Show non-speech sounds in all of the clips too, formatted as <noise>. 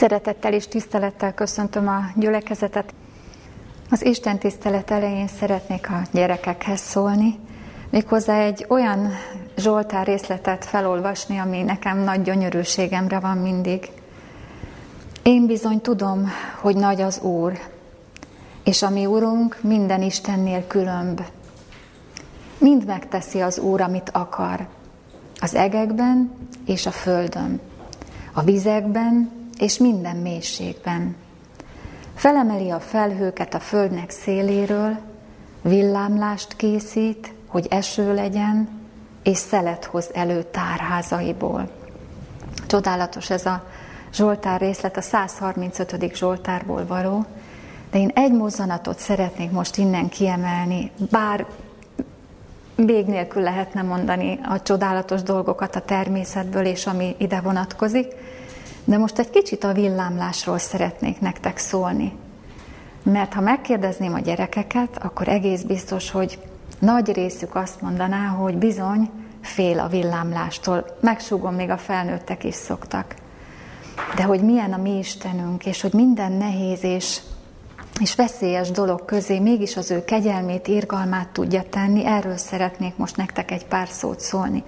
Szeretettel és tisztelettel köszöntöm a gyülekezetet. Az Isten tisztelet elején szeretnék a gyerekekhez szólni, méghozzá egy olyan Zsoltár részletet felolvasni, ami nekem nagy gyönyörűségemre van mindig. Én bizony tudom, hogy nagy az Úr, és a mi Úrunk minden Istennél különb. Mind megteszi az Úr, amit akar, az egekben és a földön, a vizekben és minden mélységben. Felemeli a felhőket a földnek széléről, villámlást készít, hogy eső legyen, és szelet hoz elő tárházaiból. Csodálatos ez a Zsoltár részlet, a 135. Zsoltárból való, de én egy mozzanatot szeretnék most innen kiemelni, bár vég nélkül lehetne mondani a csodálatos dolgokat a természetből, és ami ide vonatkozik, de most egy kicsit a villámlásról szeretnék nektek szólni. Mert ha megkérdezném a gyerekeket, akkor egész biztos, hogy nagy részük azt mondaná, hogy bizony fél a villámlástól. Megsúgom, még a felnőttek is szoktak. De hogy milyen a mi Istenünk, és hogy minden nehéz és, és veszélyes dolog közé mégis az ő kegyelmét, irgalmát tudja tenni, erről szeretnék most nektek egy pár szót szólni.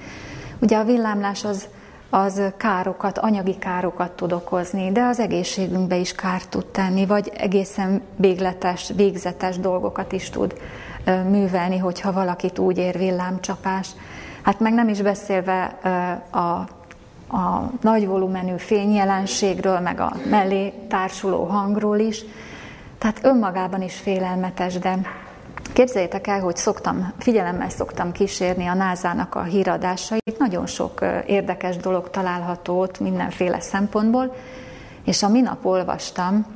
Ugye a villámlás az az károkat, anyagi károkat tud okozni, de az egészségünkbe is kárt tud tenni, vagy egészen végletes, végzetes dolgokat is tud művelni, hogyha valakit úgy ér villámcsapás. Hát meg nem is beszélve a, a nagy volumenű fényjelenségről, meg a mellé társuló hangról is. Tehát önmagában is félelmetes, de Képzeljétek el, hogy szoktam, figyelemmel szoktam kísérni a názának a híradásait, nagyon sok érdekes dolog található ott mindenféle szempontból, és a minap olvastam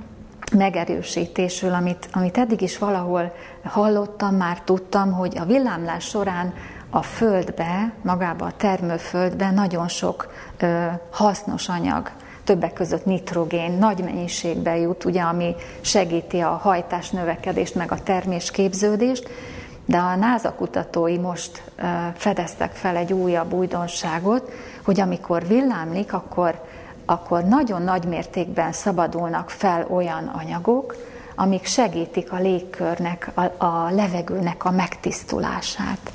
megerősítésül, amit, amit eddig is valahol hallottam, már tudtam, hogy a villámlás során a földbe, magába a termőföldbe nagyon sok ö, hasznos anyag többek között nitrogén nagy mennyiségben jut, ugye, ami segíti a hajtás növekedést, meg a termésképződést, de a NASA kutatói most fedeztek fel egy újabb újdonságot, hogy amikor villámlik, akkor, akkor nagyon nagy mértékben szabadulnak fel olyan anyagok, amik segítik a légkörnek, a, a levegőnek a megtisztulását.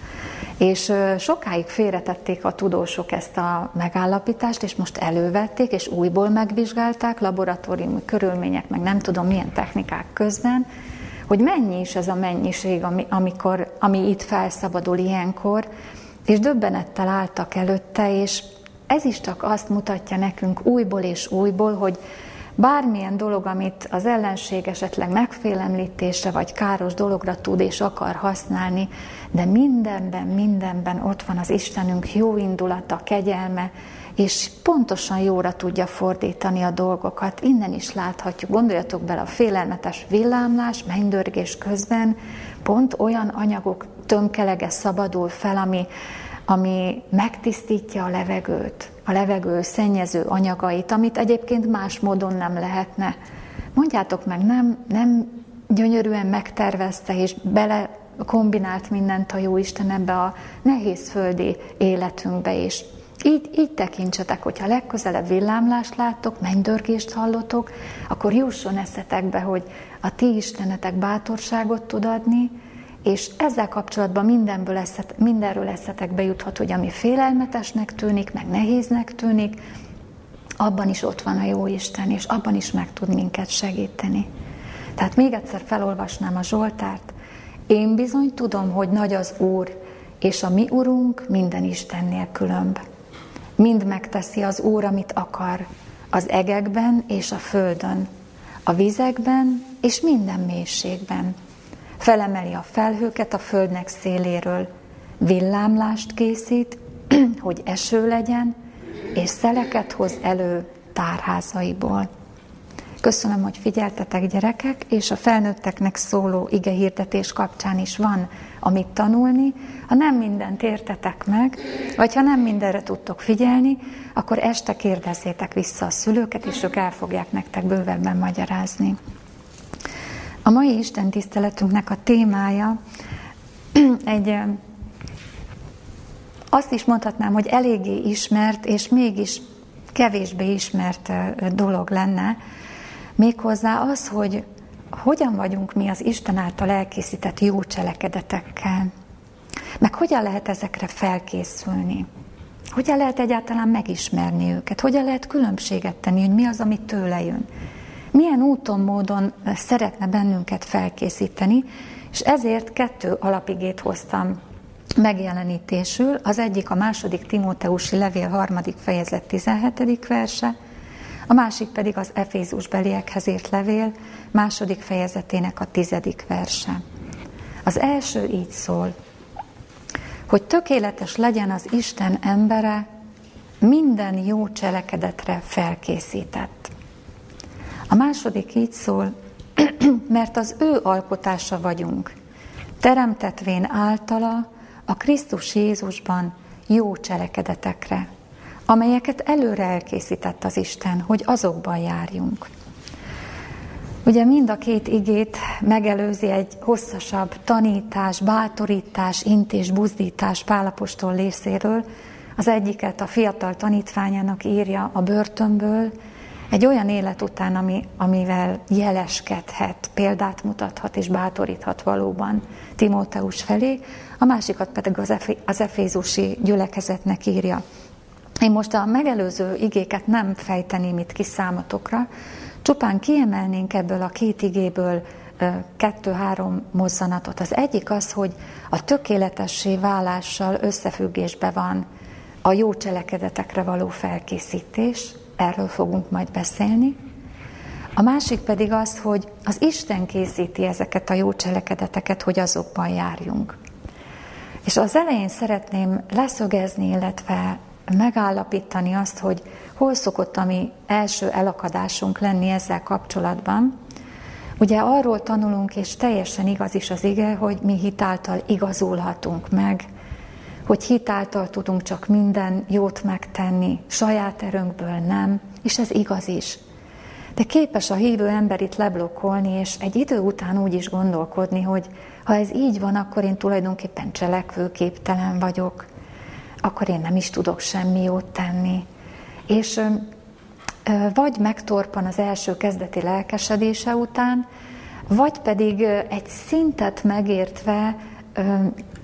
És sokáig félretették a tudósok ezt a megállapítást, és most elővették, és újból megvizsgálták laboratóriumi körülmények, meg nem tudom milyen technikák közben, hogy mennyi is ez a mennyiség, ami, amikor, ami itt felszabadul ilyenkor, és döbbenettel álltak előtte, és ez is csak azt mutatja nekünk újból és újból, hogy bármilyen dolog, amit az ellenség esetleg megfélemlítésre vagy káros dologra tud és akar használni, de mindenben, mindenben ott van az Istenünk jó indulata, kegyelme, és pontosan jóra tudja fordítani a dolgokat. Innen is láthatjuk, gondoljatok bele a félelmetes villámlás, mennydörgés közben, pont olyan anyagok tömkelege szabadul fel, ami, ami megtisztítja a levegőt, a levegő szennyező anyagait, amit egyébként más módon nem lehetne. Mondjátok meg, nem, nem gyönyörűen megtervezte és bele kombinált mindent a Jóisten ebbe a nehéz földi életünkbe is. Így, így tekintsetek, hogyha legközelebb villámlást láttok, mennydörgést hallotok, akkor jusson eszetekbe, hogy a ti Istenetek bátorságot tud adni, és ezzel kapcsolatban mindenből eszet, mindenről eszetekbe juthat, hogy ami félelmetesnek tűnik, meg nehéznek tűnik, abban is ott van a jó Isten, és abban is meg tud minket segíteni. Tehát még egyszer felolvasnám a Zsoltárt. Én bizony tudom, hogy nagy az Úr, és a mi Urunk minden Istennél különb. Mind megteszi az Úr, amit akar, az egekben és a földön, a vizekben és minden mélységben. Felemeli a felhőket a földnek széléről, villámlást készít, <clears throat> hogy eső legyen, és szeleket hoz elő tárházaiból. Köszönöm, hogy figyeltetek gyerekek, és a felnőtteknek szóló ige hirdetés kapcsán is van, amit tanulni. Ha nem mindent értetek meg, vagy ha nem mindenre tudtok figyelni, akkor este kérdezzétek vissza a szülőket, és ők el fogják nektek bővebben magyarázni. A mai Isten tiszteletünknek a témája <clears throat> egy azt is mondhatnám, hogy eléggé ismert, és mégis kevésbé ismert dolog lenne, méghozzá az, hogy hogyan vagyunk mi az Isten által elkészített jó cselekedetekkel, meg hogyan lehet ezekre felkészülni. Hogyan lehet egyáltalán megismerni őket? Hogyan lehet különbséget tenni, hogy mi az, ami tőle jön? Milyen úton, módon szeretne bennünket felkészíteni, és ezért kettő alapigét hoztam megjelenítésül. Az egyik a második Timóteusi levél harmadik fejezet 17. verse, a másik pedig az Efézus beliekhez írt levél második fejezetének a tizedik verse. Az első így szól, hogy tökéletes legyen az Isten embere, minden jó cselekedetre felkészített. A második így szól, <clears throat> mert az ő alkotása vagyunk, teremtetvén általa a Krisztus Jézusban jó cselekedetekre, amelyeket előre elkészített az Isten, hogy azokban járjunk. Ugye mind a két igét megelőzi egy hosszasabb tanítás, bátorítás, intés, buzdítás Pálapostól részéről. Az egyiket a fiatal tanítványának írja a börtönből, egy olyan élet után, ami, amivel jeleskedhet, példát mutathat és bátoríthat valóban Timóteus felé, a másikat pedig az, Efe, az Efézusi gyülekezetnek írja. Én most a megelőző igéket nem fejteném itt ki számotokra, csupán kiemelnénk ebből a két igéből kettő-három mozzanatot. Az egyik az, hogy a tökéletessé válással összefüggésbe van a jó cselekedetekre való felkészítés, erről fogunk majd beszélni. A másik pedig az, hogy az Isten készíti ezeket a jó cselekedeteket, hogy azokban járjunk. És az elején szeretném leszögezni, illetve megállapítani azt, hogy hol szokott a mi első elakadásunk lenni ezzel kapcsolatban. Ugye arról tanulunk, és teljesen igaz is az ige, hogy mi hitáltal igazulhatunk meg, hogy hitáltal tudunk csak minden jót megtenni, saját erőnkből nem, és ez igaz is. De képes a hívő ember itt leblokkolni, és egy idő után úgy is gondolkodni, hogy ha ez így van, akkor én tulajdonképpen cselekvőképtelen vagyok, akkor én nem is tudok semmi jót tenni. És vagy megtorpan az első kezdeti lelkesedése után, vagy pedig egy szintet megértve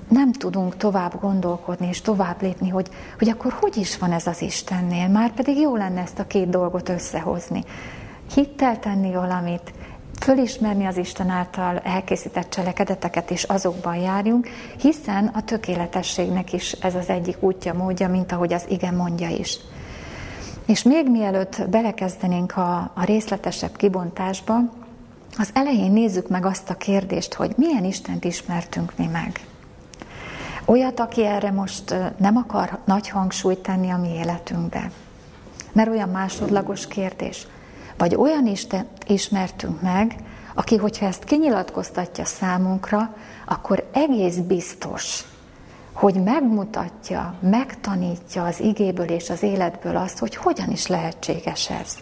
nem tudunk tovább gondolkodni és tovább lépni, hogy, hogy akkor hogy is van ez az Istennél, már pedig jó lenne ezt a két dolgot összehozni. Hittel tenni valamit, fölismerni az Isten által elkészített cselekedeteket, és azokban járjunk, hiszen a tökéletességnek is ez az egyik útja, módja, mint ahogy az igen mondja is. És még mielőtt belekezdenénk a, a részletesebb kibontásba, az elején nézzük meg azt a kérdést, hogy milyen Istent ismertünk mi meg. Olyat, aki erre most nem akar nagy hangsúlyt tenni a mi életünkbe. Mert olyan másodlagos kérdés. Vagy olyan Isten ismertünk meg, aki, hogyha ezt kinyilatkoztatja számunkra, akkor egész biztos, hogy megmutatja, megtanítja az igéből és az életből azt, hogy hogyan is lehetséges ez.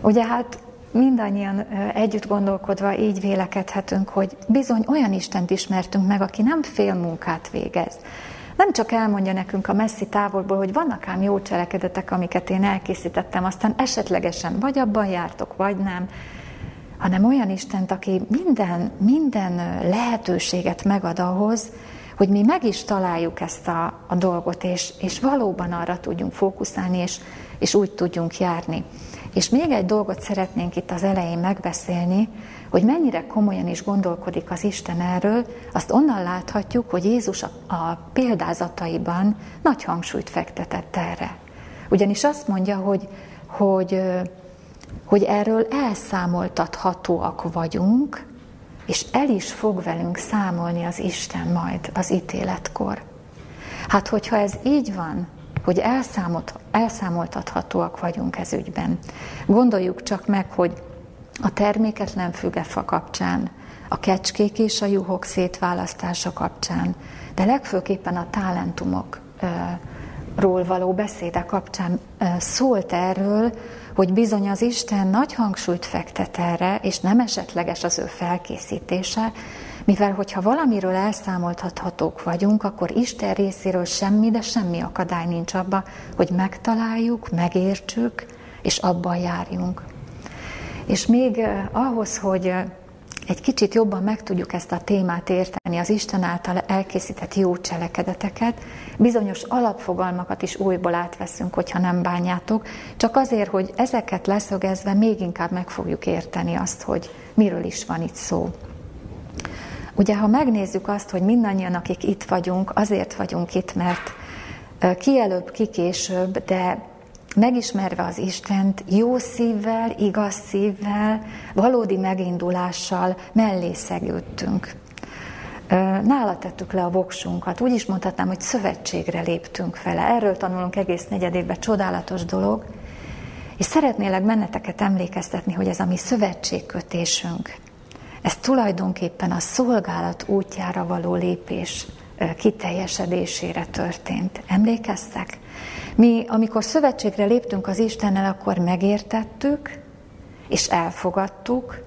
Ugye hát mindannyian együtt gondolkodva így vélekedhetünk, hogy bizony olyan Istent ismertünk meg, aki nem fél munkát végez. Nem csak elmondja nekünk a messzi távolból, hogy vannak ám jó cselekedetek, amiket én elkészítettem, aztán esetlegesen vagy abban jártok, vagy nem, hanem olyan Istent, aki minden, minden lehetőséget megad ahhoz, hogy mi meg is találjuk ezt a, a dolgot, és, és valóban arra tudjunk fókuszálni, és, és úgy tudjunk járni. És még egy dolgot szeretnénk itt az elején megbeszélni, hogy mennyire komolyan is gondolkodik az Isten erről, azt onnan láthatjuk, hogy Jézus a, a példázataiban nagy hangsúlyt fektetett erre. Ugyanis azt mondja, hogy, hogy, hogy erről elszámoltathatóak vagyunk, és el is fog velünk számolni az Isten majd az ítéletkor. Hát, hogyha ez így van, hogy elszámolt, elszámoltathatóak vagyunk ez ügyben. Gondoljuk csak meg, hogy a terméketlen fügefa kapcsán, a kecskék és a juhok szétválasztása kapcsán, de legfőképpen a talentumok ról való beszéde kapcsán szólt erről, hogy bizony az Isten nagy hangsúlyt fektet erre, és nem esetleges az ő felkészítése, mivel hogyha valamiről elszámoltathatók vagyunk, akkor Isten részéről semmi, de semmi akadály nincs abba, hogy megtaláljuk, megértsük, és abban járjunk. És még ahhoz, hogy egy kicsit jobban meg tudjuk ezt a témát érteni, az Isten által elkészített jó cselekedeteket, bizonyos alapfogalmakat is újból átveszünk, hogyha nem bánjátok, csak azért, hogy ezeket leszögezve még inkább meg fogjuk érteni azt, hogy miről is van itt szó. Ugye, ha megnézzük azt, hogy mindannyian, akik itt vagyunk, azért vagyunk itt, mert kielőbb, kikésőbb, de megismerve az Istent, jó szívvel, igaz szívvel, valódi megindulással mellé szegődtünk. Nála tettük le a voksunkat. Úgy is mondhatnám, hogy szövetségre léptünk vele. Erről tanulunk egész negyedévben, csodálatos dolog. És szeretnélek benneteket emlékeztetni, hogy ez a mi szövetségkötésünk, ez tulajdonképpen a szolgálat útjára való lépés kiteljesedésére történt. Emlékeztek? Mi, amikor szövetségre léptünk az Istennel, akkor megértettük, és elfogadtuk,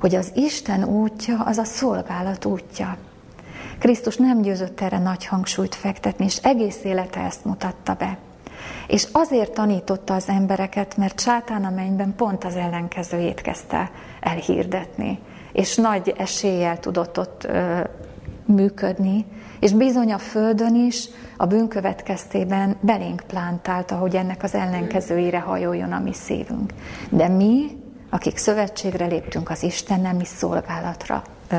hogy az Isten útja az a szolgálat útja. Krisztus nem győzött erre nagy hangsúlyt fektetni, és egész élete ezt mutatta be. És azért tanította az embereket, mert sátán a mennyben pont az ellenkezőjét kezdte elhirdetni. És nagy eséllyel tudott ott működni, és bizony a Földön is a bűn következtében belénk plántálta, hogy ennek az ellenkezőire hajoljon a mi szívünk. De mi, akik szövetségre léptünk az Istennel, mi szolgálatra ö,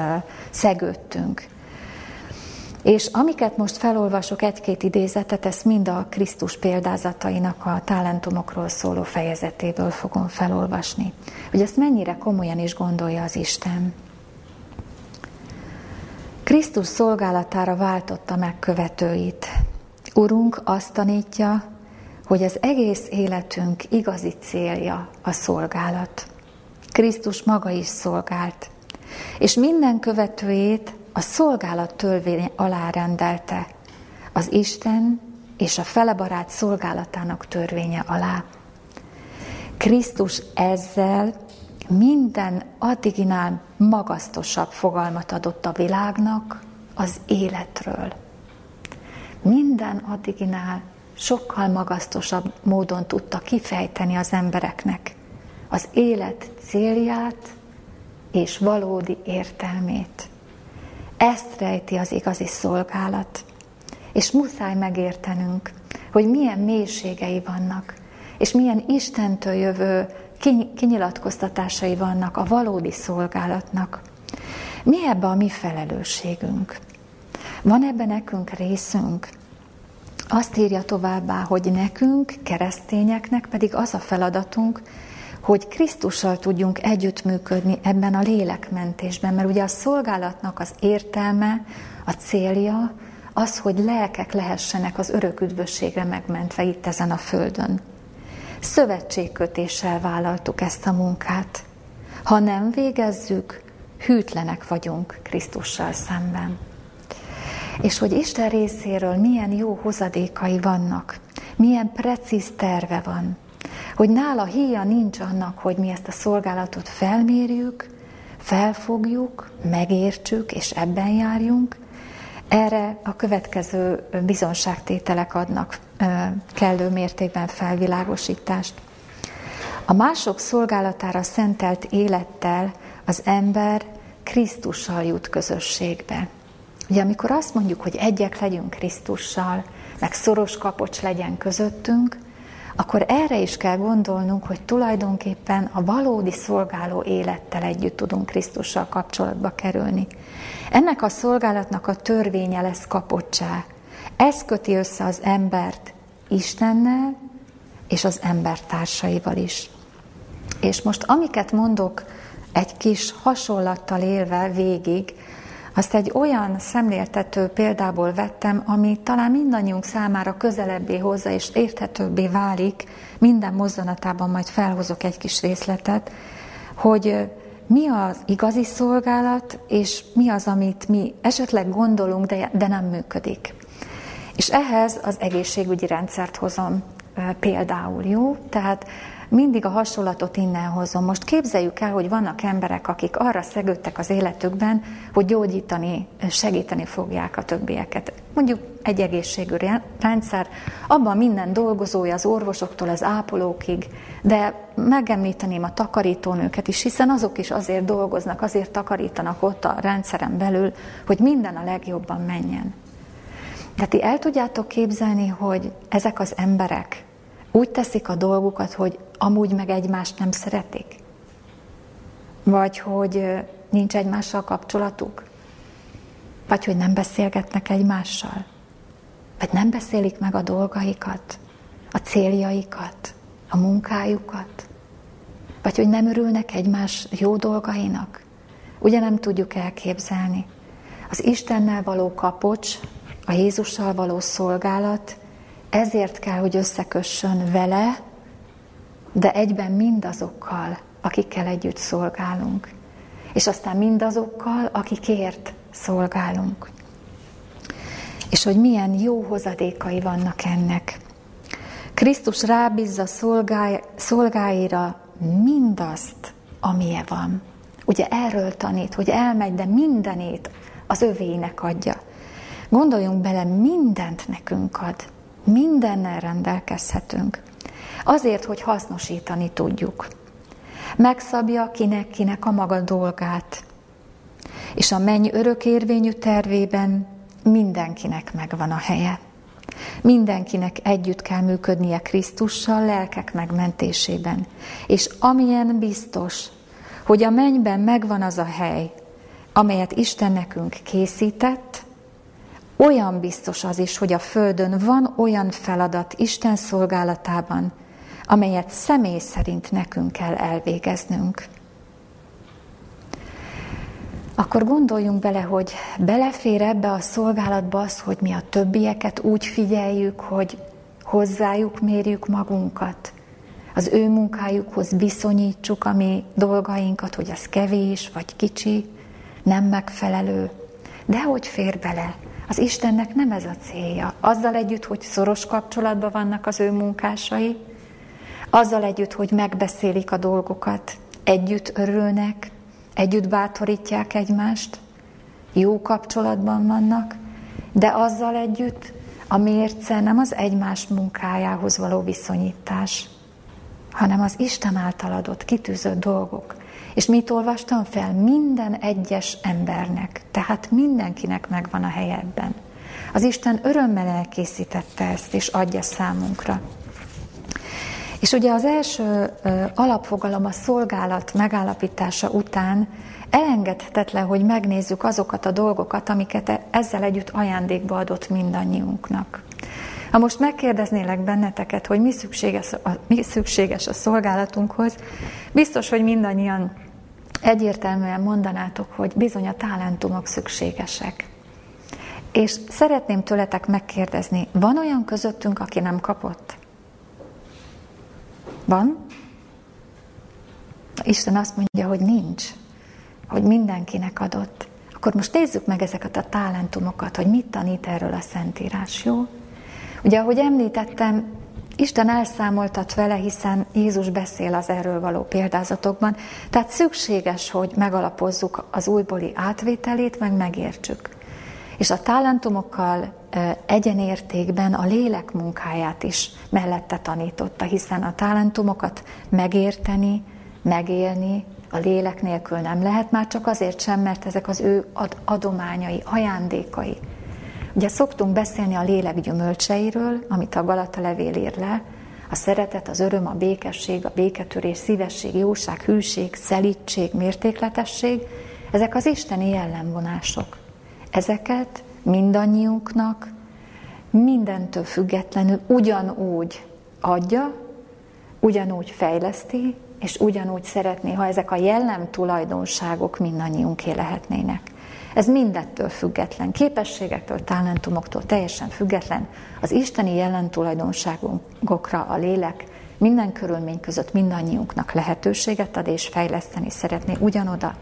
szegődtünk. És amiket most felolvasok, egy-két idézetet, ezt mind a Krisztus példázatainak a talentumokról szóló fejezetéből fogom felolvasni. Hogy ezt mennyire komolyan is gondolja az Isten. Krisztus szolgálatára váltotta meg követőit. Urunk azt tanítja, hogy az egész életünk igazi célja a szolgálat. Krisztus maga is szolgált, és minden követőjét a szolgálat törvény alá rendelte, az Isten és a felebarát szolgálatának törvénye alá. Krisztus ezzel minden addiginál magasztosabb fogalmat adott a világnak az életről. Minden addiginál sokkal magasztosabb módon tudta kifejteni az embereknek az élet célját és valódi értelmét. Ezt rejti az igazi szolgálat. És muszáj megértenünk, hogy milyen mélységei vannak, és milyen Istentől jövő kinyilatkoztatásai vannak a valódi szolgálatnak. Mi ebben a mi felelősségünk? Van ebben nekünk részünk? Azt írja továbbá, hogy nekünk, keresztényeknek pedig az a feladatunk, hogy Krisztussal tudjunk együttműködni ebben a lélekmentésben, mert ugye a szolgálatnak az értelme, a célja az, hogy lelkek lehessenek az örök üdvösségre megmentve itt ezen a földön. Szövetségkötéssel vállaltuk ezt a munkát. Ha nem végezzük, hűtlenek vagyunk Krisztussal szemben. És hogy Isten részéről milyen jó hozadékai vannak, milyen precíz terve van, hogy nála híja nincs annak, hogy mi ezt a szolgálatot felmérjük, felfogjuk, megértsük, és ebben járjunk. Erre a következő bizonságtételek adnak kellő mértékben felvilágosítást. A mások szolgálatára szentelt élettel az ember Krisztussal jut közösségbe. Ugye amikor azt mondjuk, hogy egyek legyünk Krisztussal, meg szoros kapocs legyen közöttünk, akkor erre is kell gondolnunk, hogy tulajdonképpen a valódi szolgáló élettel együtt tudunk Krisztussal kapcsolatba kerülni. Ennek a szolgálatnak a törvénye lesz kapocsá. Ez köti össze az embert Istennel és az embertársaival is. És most amiket mondok, egy kis hasonlattal élve végig, azt egy olyan szemléltető példából vettem, ami talán mindannyiunk számára közelebbé hozza és érthetőbbé válik, minden mozzanatában majd felhozok egy kis részletet, hogy mi az igazi szolgálat, és mi az, amit mi esetleg gondolunk, de, de nem működik. És ehhez az egészségügyi rendszert hozom például, jó? Tehát mindig a hasonlatot innen hozom. Most képzeljük el, hogy vannak emberek, akik arra szegődtek az életükben, hogy gyógyítani, segíteni fogják a többieket. Mondjuk egy egészségügyi rendszer, abban minden dolgozója, az orvosoktól az ápolókig, de megemlíteném a takarítónőket is, hiszen azok is azért dolgoznak, azért takarítanak ott a rendszeren belül, hogy minden a legjobban menjen. De ti el tudjátok képzelni, hogy ezek az emberek úgy teszik a dolgukat, hogy amúgy meg egymást nem szeretik? Vagy hogy nincs egymással kapcsolatuk? Vagy hogy nem beszélgetnek egymással? Vagy nem beszélik meg a dolgaikat, a céljaikat, a munkájukat? Vagy hogy nem örülnek egymás jó dolgainak? Ugye nem tudjuk elképzelni. Az Istennel való kapocs, a Jézussal való szolgálat, ezért kell, hogy összekössön vele, de egyben mindazokkal, akikkel együtt szolgálunk. És aztán mindazokkal, akikért szolgálunk. És hogy milyen jó hozadékai vannak ennek. Krisztus rábízza szolgáira mindazt, amilyen van. Ugye erről tanít, hogy elmegy, de mindenét az övének adja. Gondoljunk bele, mindent nekünk ad. Mindennel rendelkezhetünk. Azért, hogy hasznosítani tudjuk. Megszabja kinek-kinek a maga dolgát. És a menny örökérvényű tervében mindenkinek megvan a helye. Mindenkinek együtt kell működnie Krisztussal lelkek megmentésében. És amilyen biztos, hogy a mennyben megvan az a hely, amelyet Isten nekünk készített, olyan biztos az is, hogy a Földön van olyan feladat Isten szolgálatában, amelyet személy szerint nekünk kell elvégeznünk. Akkor gondoljunk bele, hogy belefér ebbe a szolgálatba az, hogy mi a többieket úgy figyeljük, hogy hozzájuk mérjük magunkat, az ő munkájukhoz viszonyítsuk a mi dolgainkat, hogy az kevés vagy kicsi, nem megfelelő. De hogy fér bele? Az Istennek nem ez a célja. Azzal együtt, hogy szoros kapcsolatban vannak az ő munkásai, azzal együtt, hogy megbeszélik a dolgokat, együtt örülnek, együtt bátorítják egymást, jó kapcsolatban vannak, de azzal együtt a mérce nem az egymás munkájához való viszonyítás, hanem az Isten által adott, kitűzött dolgok. És mit olvastam fel? Minden egyes embernek, tehát mindenkinek megvan a helye ebben. Az Isten örömmel elkészítette ezt, és adja számunkra. És ugye az első alapfogalom a szolgálat megállapítása után elengedhetetlen, hogy megnézzük azokat a dolgokat, amiket e- ezzel együtt ajándékba adott mindannyiunknak. Ha most megkérdeznélek benneteket, hogy mi szükséges a, mi szükséges a szolgálatunkhoz, biztos, hogy mindannyian egyértelműen mondanátok, hogy bizony a talentumok szükségesek. És szeretném tőletek megkérdezni, van olyan közöttünk, aki nem kapott? Van? Isten azt mondja, hogy nincs, hogy mindenkinek adott. Akkor most nézzük meg ezeket a talentumokat, hogy mit tanít erről a Szentírás, jó? Ugye, ahogy említettem, Isten elszámoltat vele, hiszen Jézus beszél az erről való példázatokban, tehát szükséges, hogy megalapozzuk az újbóli átvételét, meg megértsük. És a talentumokkal egyenértékben a lélek munkáját is mellette tanította, hiszen a talentumokat megérteni, megélni a lélek nélkül nem lehet, már csak azért sem, mert ezek az ő adományai, ajándékai. Ugye szoktunk beszélni a lélek gyümölcseiről, amit a Galata levél ír le, a szeretet, az öröm, a békesség, a béketörés, szívesség, jóság, hűség, szelítség, mértékletesség, ezek az isteni jellemvonások. Ezeket mindannyiunknak mindentől függetlenül ugyanúgy adja, ugyanúgy fejleszti, és ugyanúgy szeretné, ha ezek a jellem tulajdonságok mindannyiunké lehetnének. Ez mindettől független, képességektől, talentumoktól teljesen független. Az isteni tulajdonságokra a lélek minden körülmény között mindannyiunknak lehetőséget ad, és fejleszteni szeretné ugyanoda.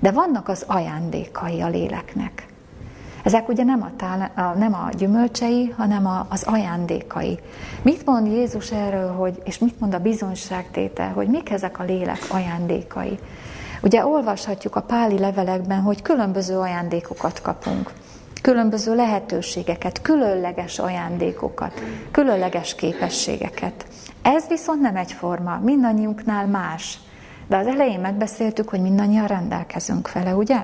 De vannak az ajándékai a léleknek. Ezek ugye nem a, tál, a, nem a gyümölcsei, hanem a, az ajándékai. Mit mond Jézus erről, hogy, és mit mond a bizonyságtétel, hogy mik ezek a lélek ajándékai? Ugye olvashatjuk a páli levelekben, hogy különböző ajándékokat kapunk, különböző lehetőségeket, különleges ajándékokat, különleges képességeket. Ez viszont nem egyforma, mindannyiunknál más. De az elején megbeszéltük, hogy mindannyian rendelkezünk vele, ugye?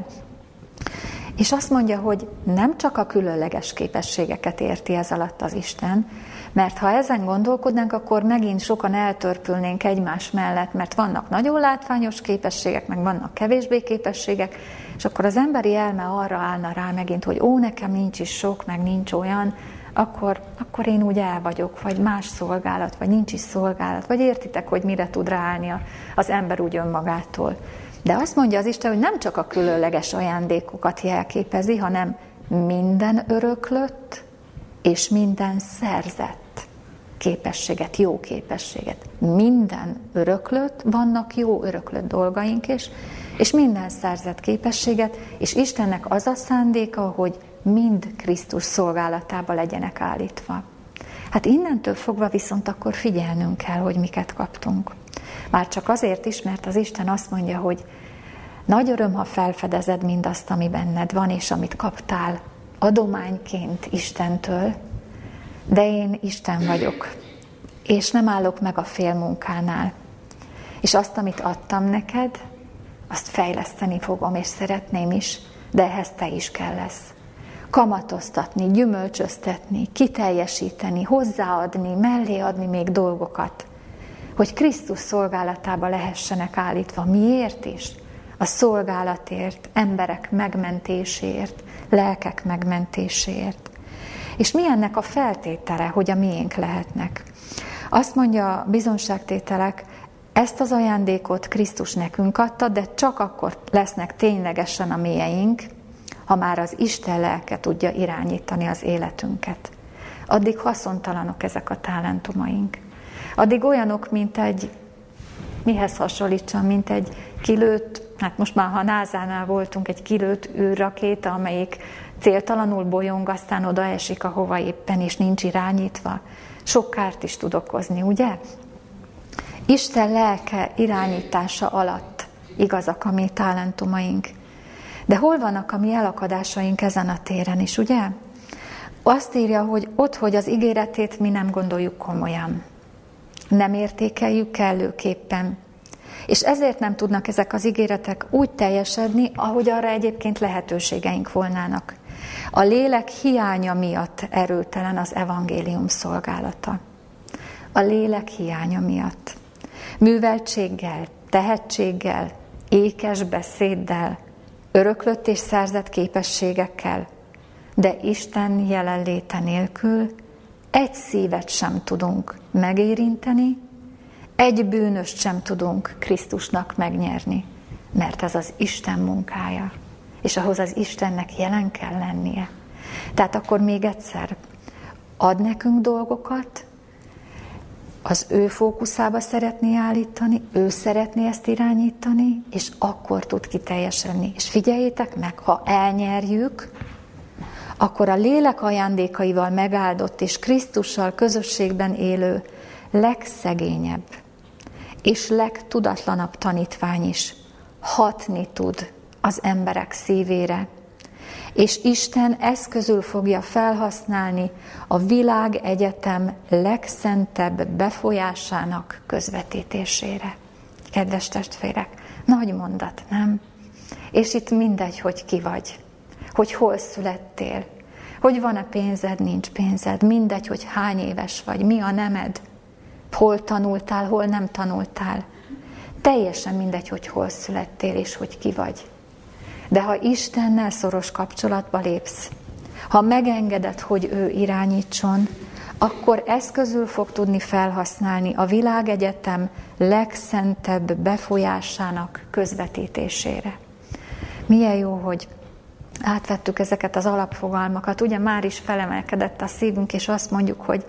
És azt mondja, hogy nem csak a különleges képességeket érti ez alatt az Isten, mert ha ezen gondolkodnánk, akkor megint sokan eltörpülnénk egymás mellett, mert vannak nagyon látványos képességek, meg vannak kevésbé képességek, és akkor az emberi elme arra állna rá megint, hogy ó, nekem nincs is sok, meg nincs olyan, akkor, akkor én úgy el vagyok, vagy más szolgálat, vagy nincs is szolgálat, vagy értitek, hogy mire tud ráállni az ember úgy önmagától. De azt mondja az Isten, hogy nem csak a különleges ajándékokat jelképezi, hanem minden öröklött és minden szerzett képességet, jó képességet. Minden öröklött, vannak jó öröklött dolgaink is, és minden szerzett képességet, és Istennek az a szándéka, hogy mind Krisztus szolgálatába legyenek állítva. Hát innentől fogva viszont akkor figyelnünk kell, hogy miket kaptunk. Már csak azért is, mert az Isten azt mondja, hogy nagy öröm, ha felfedezed mindazt, ami benned van, és amit kaptál adományként Istentől, de én Isten vagyok, és nem állok meg a félmunkánál. És azt, amit adtam neked, azt fejleszteni fogom, és szeretném is, de ehhez te is kell lesz. Kamatoztatni, gyümölcsöztetni, kiteljesíteni, hozzáadni, mellé adni még dolgokat, hogy Krisztus szolgálatába lehessenek állítva. Miért is? A szolgálatért, emberek megmentéséért, lelkek megmentéséért. És mi ennek a feltétele, hogy a miénk lehetnek? Azt mondja a bizonságtételek, ezt az ajándékot Krisztus nekünk adta, de csak akkor lesznek ténylegesen a mélyeink, ha már az Isten lelke tudja irányítani az életünket. Addig haszontalanok ezek a talentumaink. Addig olyanok, mint egy, mihez hasonlítsam, mint egy kilőtt, hát most már ha Názánál voltunk, egy kilőtt űrrakéta, amelyik céltalanul bolyong, aztán oda esik, ahova éppen, és nincs irányítva. Sok kárt is tud okozni, ugye? Isten lelke irányítása alatt igazak a mi talentumaink. De hol vannak a mi elakadásaink ezen a téren is, ugye? Azt írja, hogy ott, hogy az ígéretét mi nem gondoljuk komolyan. Nem értékeljük kellőképpen. És ezért nem tudnak ezek az ígéretek úgy teljesedni, ahogy arra egyébként lehetőségeink volnának. A lélek hiánya miatt erőtelen az evangélium szolgálata. A lélek hiánya miatt. Műveltséggel, tehetséggel, ékes beszéddel, öröklött és szerzett képességekkel, de Isten jelenléte nélkül egy szívet sem tudunk megérinteni, egy bűnöst sem tudunk Krisztusnak megnyerni, mert ez az Isten munkája, és ahhoz az Istennek jelen kell lennie. Tehát akkor még egyszer, ad nekünk dolgokat, az ő fókuszába szeretné állítani, ő szeretné ezt irányítani, és akkor tud kiteljesedni. És figyeljétek meg, ha elnyerjük, akkor a lélek ajándékaival megáldott és Krisztussal közösségben élő legszegényebb és legtudatlanabb tanítvány is hatni tud az emberek szívére, és Isten eszközül fogja felhasználni a világ egyetem legszentebb befolyásának közvetítésére. Kedves testvérek, nagy mondat, nem? És itt mindegy, hogy ki vagy, hogy hol születtél, hogy van-e pénzed, nincs pénzed, mindegy, hogy hány éves vagy, mi a nemed, hol tanultál, hol nem tanultál. Teljesen mindegy, hogy hol születtél és hogy ki vagy. De ha Istennel szoros kapcsolatba lépsz, ha megengeded, hogy ő irányítson, akkor eszközül fog tudni felhasználni a világegyetem legszentebb befolyásának közvetítésére. Milyen jó, hogy átvettük ezeket az alapfogalmakat. Ugye már is felemelkedett a szívünk, és azt mondjuk, hogy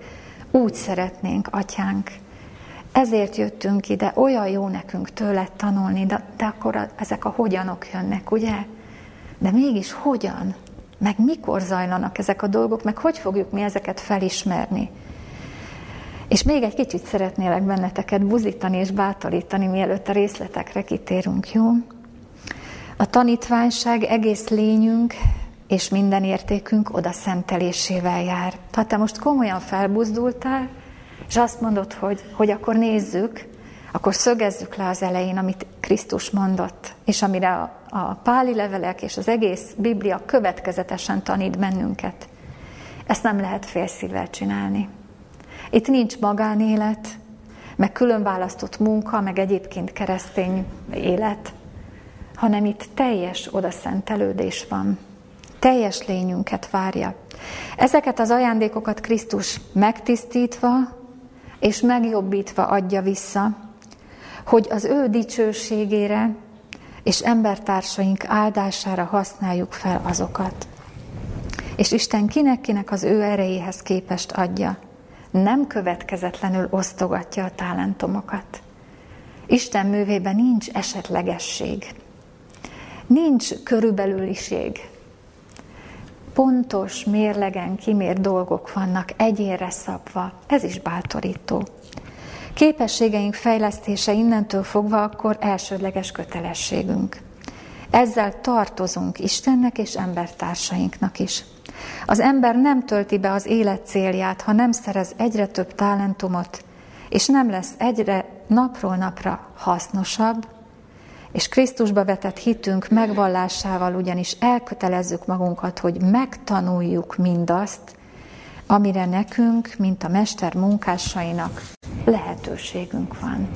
úgy szeretnénk, atyánk. Ezért jöttünk ide, olyan jó nekünk tőled tanulni, de, de akkor a, ezek a hogyanok jönnek, ugye? De mégis hogyan? meg mikor zajlanak ezek a dolgok, meg hogy fogjuk mi ezeket felismerni. És még egy kicsit szeretnélek benneteket buzítani és bátorítani, mielőtt a részletekre kitérünk, jó? A tanítványság egész lényünk és minden értékünk oda szentelésével jár. Ha te most komolyan felbuzdultál, és azt mondod, hogy, hogy akkor nézzük, akkor szögezzük le az elején, amit Krisztus mondott, és amire a, a páli levelek és az egész Biblia következetesen tanít bennünket. Ezt nem lehet félszívvel csinálni. Itt nincs magánélet, meg külön választott munka, meg egyébként keresztény élet, hanem itt teljes odaszentelődés van. Teljes lényünket várja. Ezeket az ajándékokat Krisztus megtisztítva és megjobbítva adja vissza, hogy az ő dicsőségére és embertársaink áldására használjuk fel azokat. És Isten kinek-kinek az ő erejéhez képest adja. Nem következetlenül osztogatja a talentomokat. Isten művében nincs esetlegesség. Nincs körülbelüliség. Pontos, mérlegen kimért dolgok vannak egyénre szabva. Ez is bátorító. Képességeink fejlesztése innentől fogva akkor elsődleges kötelességünk. Ezzel tartozunk Istennek és embertársainknak is. Az ember nem tölti be az élet célját, ha nem szerez egyre több talentumot, és nem lesz egyre napról napra hasznosabb, és Krisztusba vetett hitünk megvallásával ugyanis elkötelezzük magunkat, hogy megtanuljuk mindazt, amire nekünk, mint a mester munkásainak lehetőségünk van.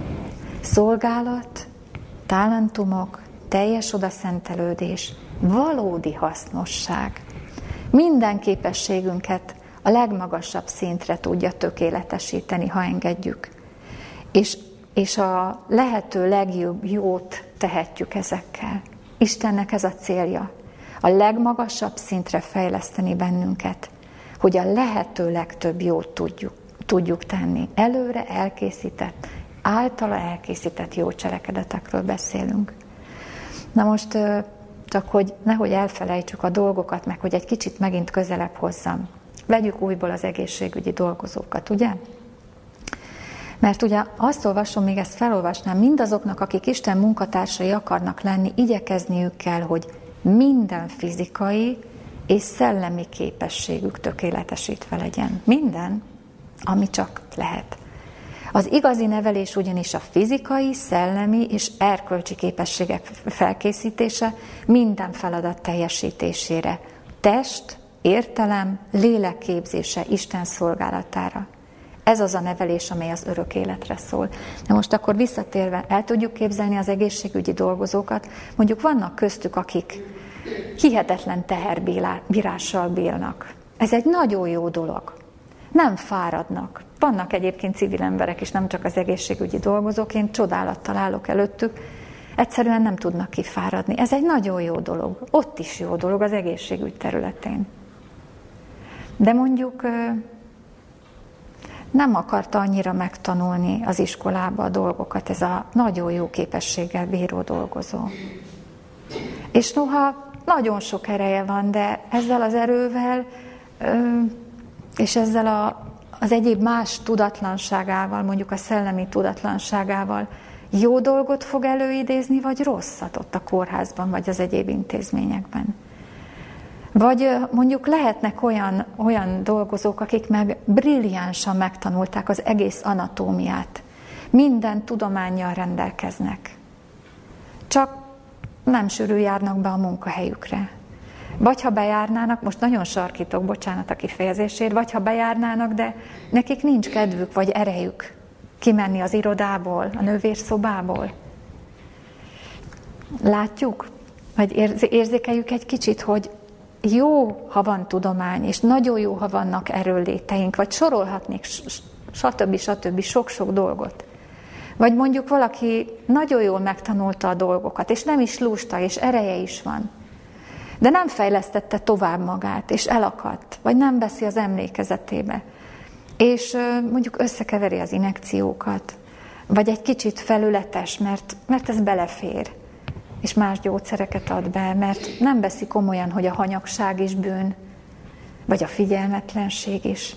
Szolgálat, talentumok, teljes odaszentelődés, valódi hasznosság. Minden képességünket a legmagasabb szintre tudja tökéletesíteni, ha engedjük. És, és a lehető legjobb jót tehetjük ezekkel. Istennek ez a célja. A legmagasabb szintre fejleszteni bennünket, hogy a lehető legtöbb jót tudjuk, tudjuk tenni. Előre elkészített, általa elkészített jó cselekedetekről beszélünk. Na most csak hogy nehogy elfelejtsük a dolgokat, meg hogy egy kicsit megint közelebb hozzam. Vegyük újból az egészségügyi dolgozókat, ugye? Mert ugye azt olvasom, még ezt felolvasnám, mindazoknak, akik Isten munkatársai akarnak lenni, igyekezniük kell, hogy minden fizikai és szellemi képességük tökéletesítve legyen. Minden, ami csak lehet. Az igazi nevelés ugyanis a fizikai, szellemi és erkölcsi képességek felkészítése minden feladat teljesítésére. Test, értelem, lélek képzése Isten szolgálatára. Ez az a nevelés, amely az örök életre szól. Na most akkor visszatérve, el tudjuk képzelni az egészségügyi dolgozókat, mondjuk vannak köztük, akik hihetetlen teherbírással bírnak. Ez egy nagyon jó dolog. Nem fáradnak. Vannak egyébként civil emberek is, nem csak az egészségügyi dolgozók, én csodálattal állok előttük, egyszerűen nem tudnak kifáradni. Ez egy nagyon jó dolog. Ott is jó dolog az egészségügy területén. De mondjuk nem akarta annyira megtanulni az iskolába a dolgokat, ez a nagyon jó képességgel bíró dolgozó. És noha nagyon sok ereje van, de ezzel az erővel és ezzel a, az egyéb más tudatlanságával, mondjuk a szellemi tudatlanságával jó dolgot fog előidézni, vagy rosszat ott a kórházban, vagy az egyéb intézményekben. Vagy mondjuk lehetnek olyan, olyan dolgozók, akik meg brilliánsan megtanulták az egész anatómiát. Minden tudományjal rendelkeznek. Csak nem sűrű járnak be a munkahelyükre. Vagy ha bejárnának, most nagyon sarkítok, bocsánat a kifejezésért, vagy ha bejárnának, de nekik nincs kedvük vagy erejük kimenni az irodából, a nővérszobából. Látjuk, vagy érzékeljük egy kicsit, hogy jó, ha van tudomány, és nagyon jó, ha vannak erőléteink, vagy sorolhatnék, stb. stb. sok-sok dolgot. Vagy mondjuk valaki nagyon jól megtanulta a dolgokat, és nem is lusta, és ereje is van. De nem fejlesztette tovább magát, és elakadt, vagy nem veszi az emlékezetébe. És mondjuk összekeveri az inekciókat, vagy egy kicsit felületes, mert, mert ez belefér. És más gyógyszereket ad be, mert nem veszi komolyan, hogy a hanyagság is bűn, vagy a figyelmetlenség is.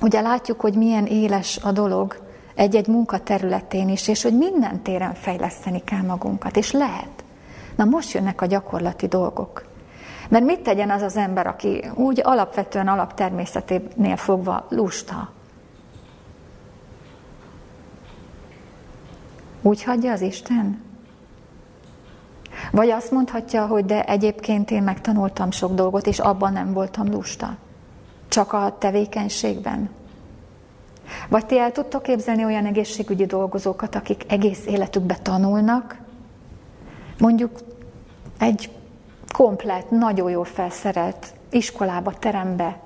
Ugye látjuk, hogy milyen éles a dolog egy-egy munkaterületén is, és hogy minden téren fejleszteni kell magunkat, és lehet. Na most jönnek a gyakorlati dolgok. Mert mit tegyen az az ember, aki úgy alapvetően alaptermészeténél fogva lusta? Úgy hagyja az Isten? Vagy azt mondhatja, hogy de egyébként én megtanultam sok dolgot, és abban nem voltam lusta. Csak a tevékenységben. Vagy ti el tudtok képzelni olyan egészségügyi dolgozókat, akik egész életükben tanulnak, mondjuk egy komplet, nagyon jól felszerelt iskolába, terembe,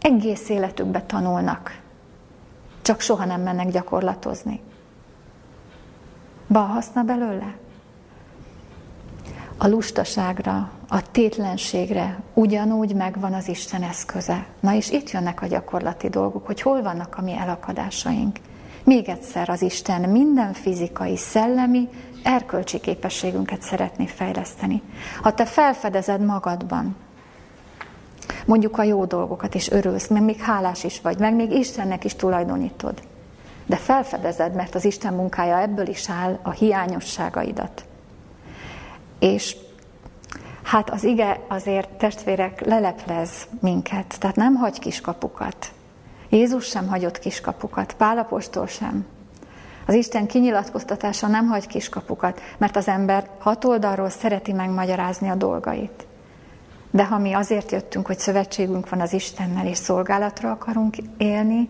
egész életükbe tanulnak, csak soha nem mennek gyakorlatozni. Bal haszna belőle? A lustaságra, a tétlenségre ugyanúgy megvan az Isten eszköze. Na és itt jönnek a gyakorlati dolgok, hogy hol vannak a mi elakadásaink. Még egyszer az Isten minden fizikai, szellemi, erkölcsi képességünket szeretné fejleszteni. Ha te felfedezed magadban, mondjuk a jó dolgokat, és örülsz, meg még hálás is vagy, meg még Istennek is tulajdonítod, de felfedezed, mert az Isten munkája ebből is áll a hiányosságaidat. És hát az ige azért testvérek leleplez minket, tehát nem hagy kiskapukat. Jézus sem hagyott kiskapukat, Pálapostól sem. Az Isten kinyilatkoztatása nem hagy kiskapukat, mert az ember hat oldalról szereti megmagyarázni a dolgait. De ha mi azért jöttünk, hogy szövetségünk van az Istennel, és szolgálatra akarunk élni,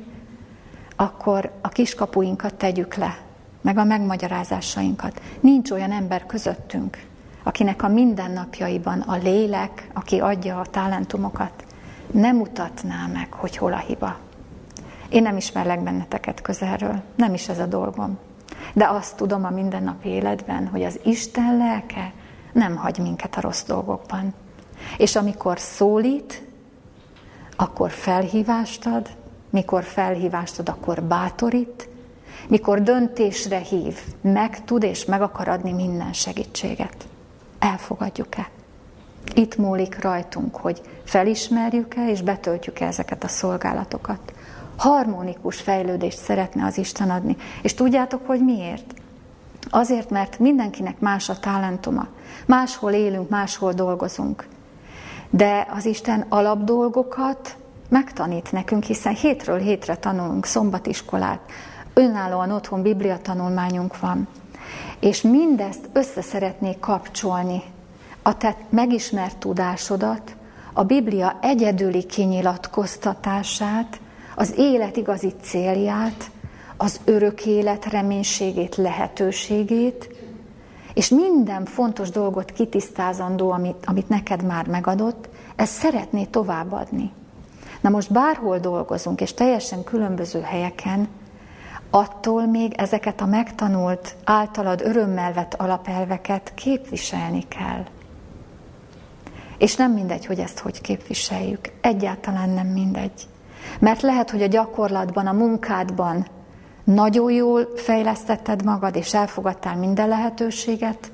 akkor a kiskapuinkat tegyük le, meg a megmagyarázásainkat. Nincs olyan ember közöttünk, akinek a mindennapjaiban a lélek, aki adja a talentumokat, nem mutatná meg, hogy hol a hiba. Én nem ismerlek benneteket közelről, nem is ez a dolgom. De azt tudom a mindennapi életben, hogy az Isten lelke nem hagy minket a rossz dolgokban. És amikor szólít, akkor felhívást ad, mikor felhívást ad, akkor bátorít, mikor döntésre hív, meg tud és meg akar adni minden segítséget. Elfogadjuk-e? Itt múlik rajtunk, hogy felismerjük-e és betöltjük-e ezeket a szolgálatokat. Harmonikus fejlődést szeretne az Isten adni. És tudjátok, hogy miért? Azért, mert mindenkinek más a talentuma. Máshol élünk, máshol dolgozunk. De az Isten alapdolgokat megtanít nekünk, hiszen hétről hétre tanulunk szombatiskolát, önállóan otthon Biblia tanulmányunk van. És mindezt össze szeretnék kapcsolni, a te megismert tudásodat, a Biblia egyedüli kinyilatkoztatását, az élet igazi célját, az örök élet reménységét, lehetőségét, és minden fontos dolgot kitisztázandó, amit, amit neked már megadott, ezt szeretné továbbadni. Na most bárhol dolgozunk, és teljesen különböző helyeken, attól még ezeket a megtanult, általad örömmel vett alapelveket képviselni kell. És nem mindegy, hogy ezt hogy képviseljük. Egyáltalán nem mindegy. Mert lehet, hogy a gyakorlatban, a munkádban nagyon jól fejlesztetted magad, és elfogadtál minden lehetőséget,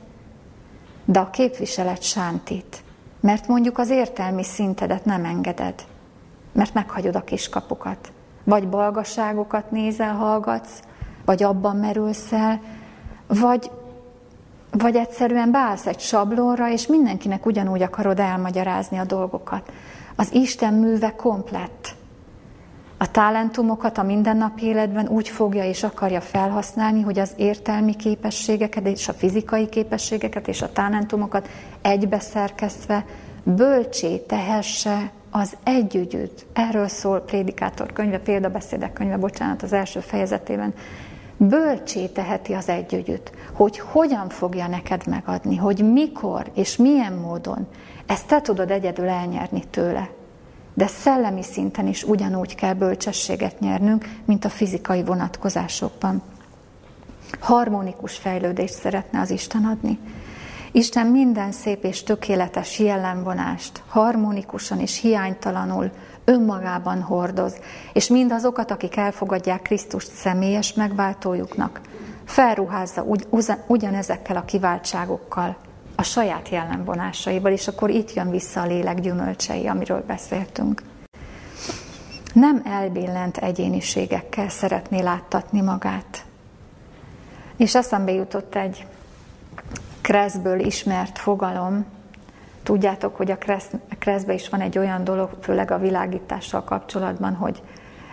de a képviselet sántít. Mert mondjuk az értelmi szintedet nem engeded, mert meghagyod a kiskapukat. Vagy balgaságokat nézel, hallgatsz, vagy abban merülsz el, vagy, vagy egyszerűen beállsz egy sablonra, és mindenkinek ugyanúgy akarod elmagyarázni a dolgokat. Az Isten műve komplett. A talentumokat a mindennapi életben úgy fogja és akarja felhasználni, hogy az értelmi képességeket és a fizikai képességeket és a talentumokat egybeszerkesztve bölcsé tehesse az együgyűt. Erről szól Prédikátor könyve, példabeszédek könyve, bocsánat, az első fejezetében. Bölcsé teheti az együgyűt, hogy hogyan fogja neked megadni, hogy mikor és milyen módon. Ezt te tudod egyedül elnyerni tőle. De szellemi szinten is ugyanúgy kell bölcsességet nyernünk, mint a fizikai vonatkozásokban. Harmonikus fejlődést szeretne az Isten adni. Isten minden szép és tökéletes jellemvonást harmonikusan és hiánytalanul önmagában hordoz, és mindazokat, akik elfogadják Krisztust személyes megváltójuknak, felruházza ugy, ugyanezekkel a kiváltságokkal, a saját jellemvonásaival, és akkor itt jön vissza a lélek gyümölcsei, amiről beszéltünk. Nem elbillent egyéniségekkel szeretné láttatni magát. És eszembe jutott egy Kreszből ismert fogalom, Tudjátok, hogy a kreszbe is van egy olyan dolog, főleg a világítással kapcsolatban, hogy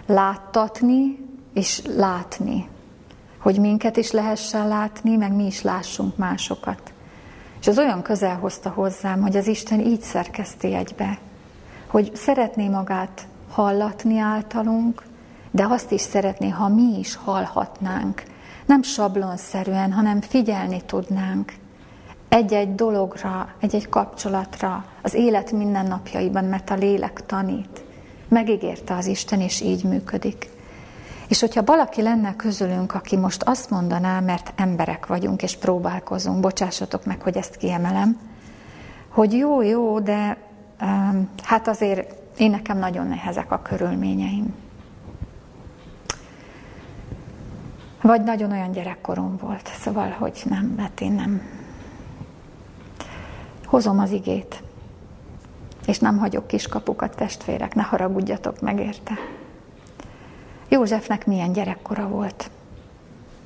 láttatni és látni. Hogy minket is lehessen látni, meg mi is lássunk másokat. És az olyan közel hozta hozzám, hogy az Isten így szerkeszti egybe, hogy szeretné magát hallatni általunk, de azt is szeretné, ha mi is hallhatnánk. Nem sablonszerűen, hanem figyelni tudnánk egy-egy dologra, egy-egy kapcsolatra, az élet mindennapjaiban, mert a lélek tanít. Megígérte az Isten, és így működik. És hogyha valaki lenne közülünk, aki most azt mondaná, mert emberek vagyunk és próbálkozunk, bocsássatok meg, hogy ezt kiemelem, hogy jó, jó, de um, hát azért én nekem nagyon nehezek a körülményeim. Vagy nagyon olyan gyerekkorom volt, szóval, hogy nem, mert én nem, Hozom az igét, és nem hagyok kiskapukat, testvérek, ne haragudjatok meg érte. Józsefnek milyen gyerekkora volt?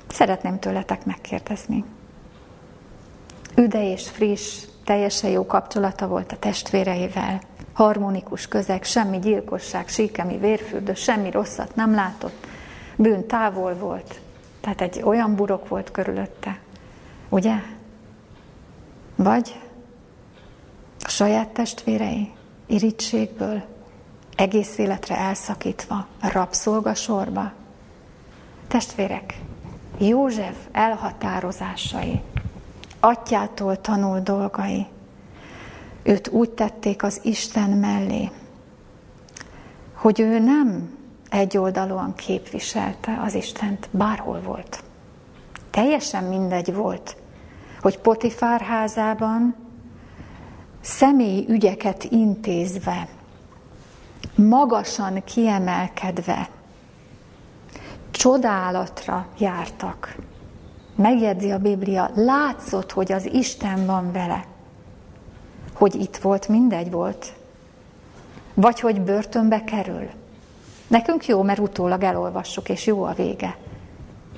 Szeretném tőletek megkérdezni. Üde és friss, teljesen jó kapcsolata volt a testvéreivel, harmonikus közeg, semmi gyilkosság, síkemi vérfürdő, semmi rosszat nem látott, bűn távol volt, tehát egy olyan burok volt körülötte, ugye? Vagy a saját testvérei irítségből, egész életre elszakítva, rabszolgasorba. Testvérek, József elhatározásai, atyától tanul dolgai, őt úgy tették az Isten mellé, hogy ő nem egyoldalúan képviselte az Istent, bárhol volt. Teljesen mindegy volt, hogy Potifár házában személyi ügyeket intézve, magasan kiemelkedve, csodálatra jártak. Megjegyzi a Biblia, látszott, hogy az Isten van vele. Hogy itt volt, mindegy volt. Vagy hogy börtönbe kerül. Nekünk jó, mert utólag elolvassuk, és jó a vége.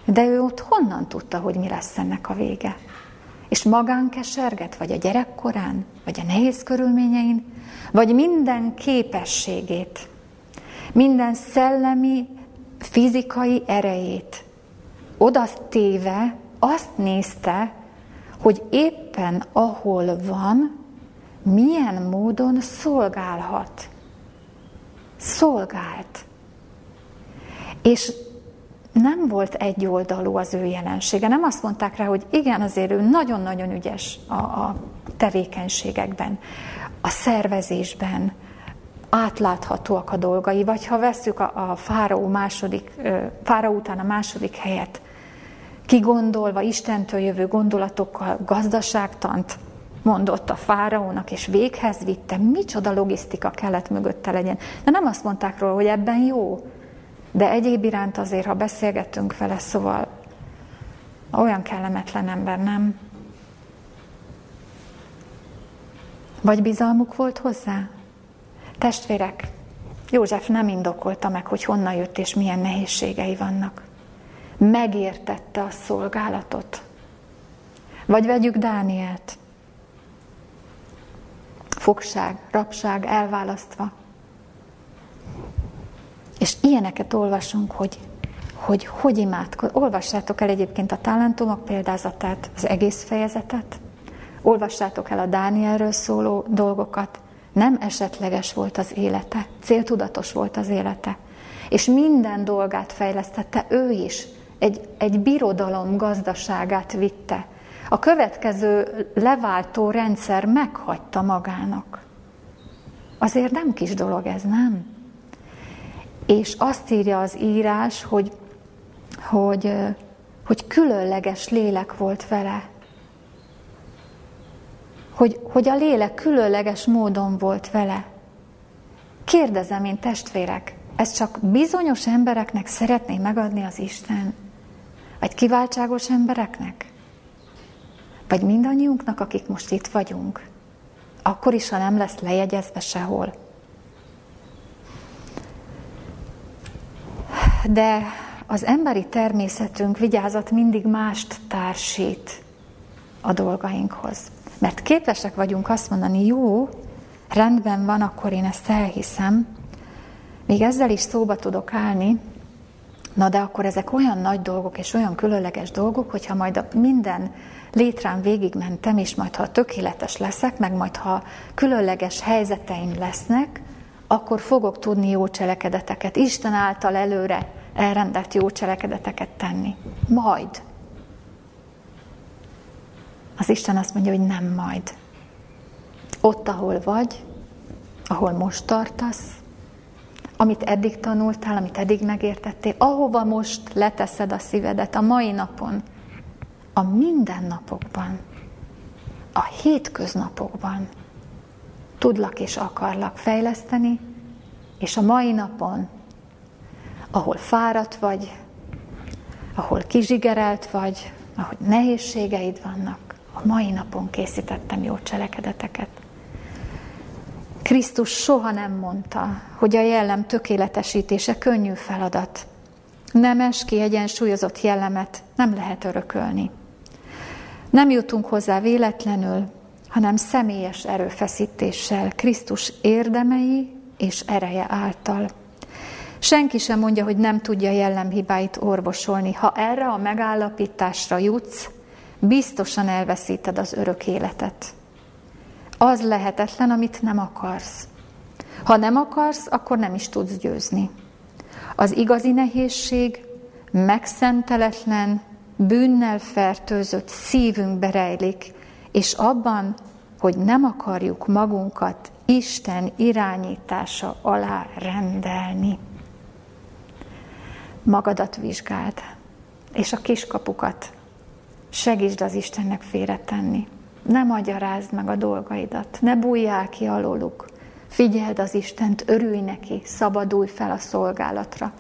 De ő ott honnan tudta, hogy mi lesz ennek a vége? És magán keserget, vagy a gyerekkorán, vagy a nehéz körülményein, vagy minden képességét, minden szellemi, fizikai erejét oda téve azt nézte, hogy éppen ahol van, milyen módon szolgálhat. Szolgált. És nem volt egyoldalú az ő jelensége. Nem azt mondták rá, hogy igen, azért ő nagyon-nagyon ügyes a, a tevékenységekben, a szervezésben, átláthatóak a dolgai, vagy ha vesszük a, a fáraó, második, fáraó után a második helyet, kigondolva Istentől jövő gondolatokkal gazdaságtant mondott a fáraónak, és véghez vitte, micsoda logisztika kellett mögötte legyen. De nem azt mondták róla, hogy ebben jó, de egyéb iránt azért, ha beszélgetünk vele, szóval olyan kellemetlen ember, nem? Vagy bizalmuk volt hozzá? Testvérek, József nem indokolta meg, hogy honnan jött és milyen nehézségei vannak. Megértette a szolgálatot. Vagy vegyük Dánielt. Fogság, rabság, elválasztva. És ilyeneket olvasunk, hogy hogy hogy imádkod. Olvassátok el egyébként a talentumok példázatát, az egész fejezetet. Olvassátok el a Dánielről szóló dolgokat. Nem esetleges volt az élete, céltudatos volt az élete. És minden dolgát fejlesztette ő is. Egy, egy birodalom gazdaságát vitte. A következő leváltó rendszer meghagyta magának. Azért nem kis dolog ez, nem? És azt írja az írás, hogy, hogy, hogy különleges lélek volt vele. Hogy, hogy a lélek különleges módon volt vele. Kérdezem én testvérek, ezt csak bizonyos embereknek szeretné megadni az Isten? Vagy kiváltságos embereknek? Vagy mindannyiunknak, akik most itt vagyunk. Akkor is, ha nem lesz lejegyezve sehol. De az emberi természetünk vigyázat mindig mást társít a dolgainkhoz. Mert képesek vagyunk azt mondani, jó, rendben van, akkor én ezt elhiszem, még ezzel is szóba tudok állni, na de akkor ezek olyan nagy dolgok és olyan különleges dolgok, hogyha majd a minden létrán végigmentem, és majd ha tökéletes leszek, meg majd ha különleges helyzeteim lesznek, akkor fogok tudni jó cselekedeteket, Isten által előre elrendelt jó cselekedeteket tenni. Majd. Az Isten azt mondja, hogy nem majd. Ott, ahol vagy, ahol most tartasz, amit eddig tanultál, amit eddig megértettél, ahova most leteszed a szívedet a mai napon, a mindennapokban, a hétköznapokban tudlak és akarlak fejleszteni, és a mai napon, ahol fáradt vagy, ahol kizsigerelt vagy, ahogy nehézségeid vannak, a mai napon készítettem jó cselekedeteket. Krisztus soha nem mondta, hogy a jellem tökéletesítése könnyű feladat. Nemes, kiegyensúlyozott jellemet nem lehet örökölni. Nem jutunk hozzá véletlenül, hanem személyes erőfeszítéssel, Krisztus érdemei és ereje által. Senki sem mondja, hogy nem tudja jellemhibáit orvosolni. Ha erre a megállapításra jutsz, biztosan elveszíted az örök életet. Az lehetetlen, amit nem akarsz. Ha nem akarsz, akkor nem is tudsz győzni. Az igazi nehézség megszenteletlen, bűnnel fertőzött szívünkbe rejlik, és abban, hogy nem akarjuk magunkat Isten irányítása alá rendelni. Magadat vizsgáld, és a kiskapukat segítsd az Istennek félretenni. Ne magyarázd meg a dolgaidat, ne bújjál ki alóluk. Figyeld az Istent, örülj neki, szabadulj fel a szolgálatra.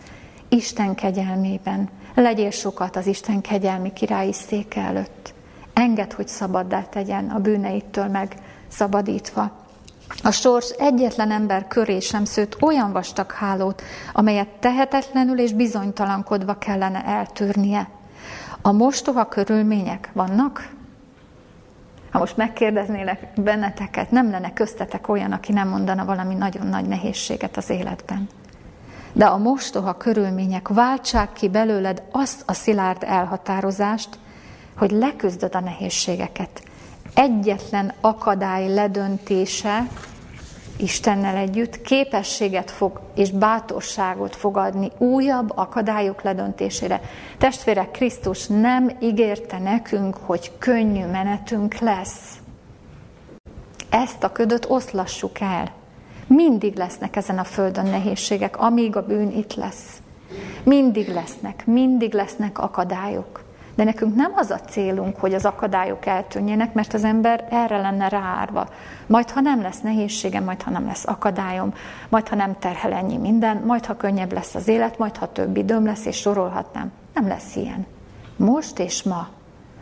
Isten kegyelmében, legyél sokat az Isten kegyelmi királyi széke előtt. Engedd, hogy szabaddá tegyen a bűneitől meg szabadítva. A sors egyetlen ember köré sem szőtt olyan vastag hálót, amelyet tehetetlenül és bizonytalankodva kellene eltűrnie. A mostoha körülmények vannak? Ha most megkérdeznélek benneteket, nem lenne köztetek olyan, aki nem mondana valami nagyon nagy nehézséget az életben. De a mostoha körülmények váltsák ki belőled azt a szilárd elhatározást, hogy leküzdöd a nehézségeket. Egyetlen akadály ledöntése Istennel együtt képességet fog és bátorságot fog adni újabb akadályok ledöntésére. Testvérek, Krisztus nem ígérte nekünk, hogy könnyű menetünk lesz. Ezt a ködöt oszlassuk el. Mindig lesznek ezen a földön nehézségek, amíg a bűn itt lesz. Mindig lesznek, mindig lesznek akadályok. De nekünk nem az a célunk, hogy az akadályok eltűnjenek, mert az ember erre lenne ráárva. Majd, ha nem lesz nehézségem, majd, ha nem lesz akadályom, majd, ha nem terhel ennyi minden, majd, ha könnyebb lesz az élet, majd, ha több időm lesz, és sorolhatnám. Nem lesz ilyen. Most és ma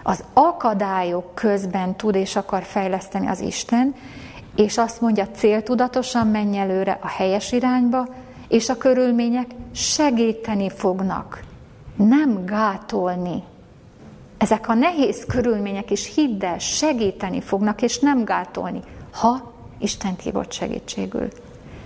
az akadályok közben tud és akar fejleszteni az Isten, és azt mondja, céltudatosan menj előre a helyes irányba, és a körülmények segíteni fognak, nem gátolni. Ezek a nehéz körülmények is hidd el, segíteni fognak, és nem gátolni, ha Isten hívott segítségül.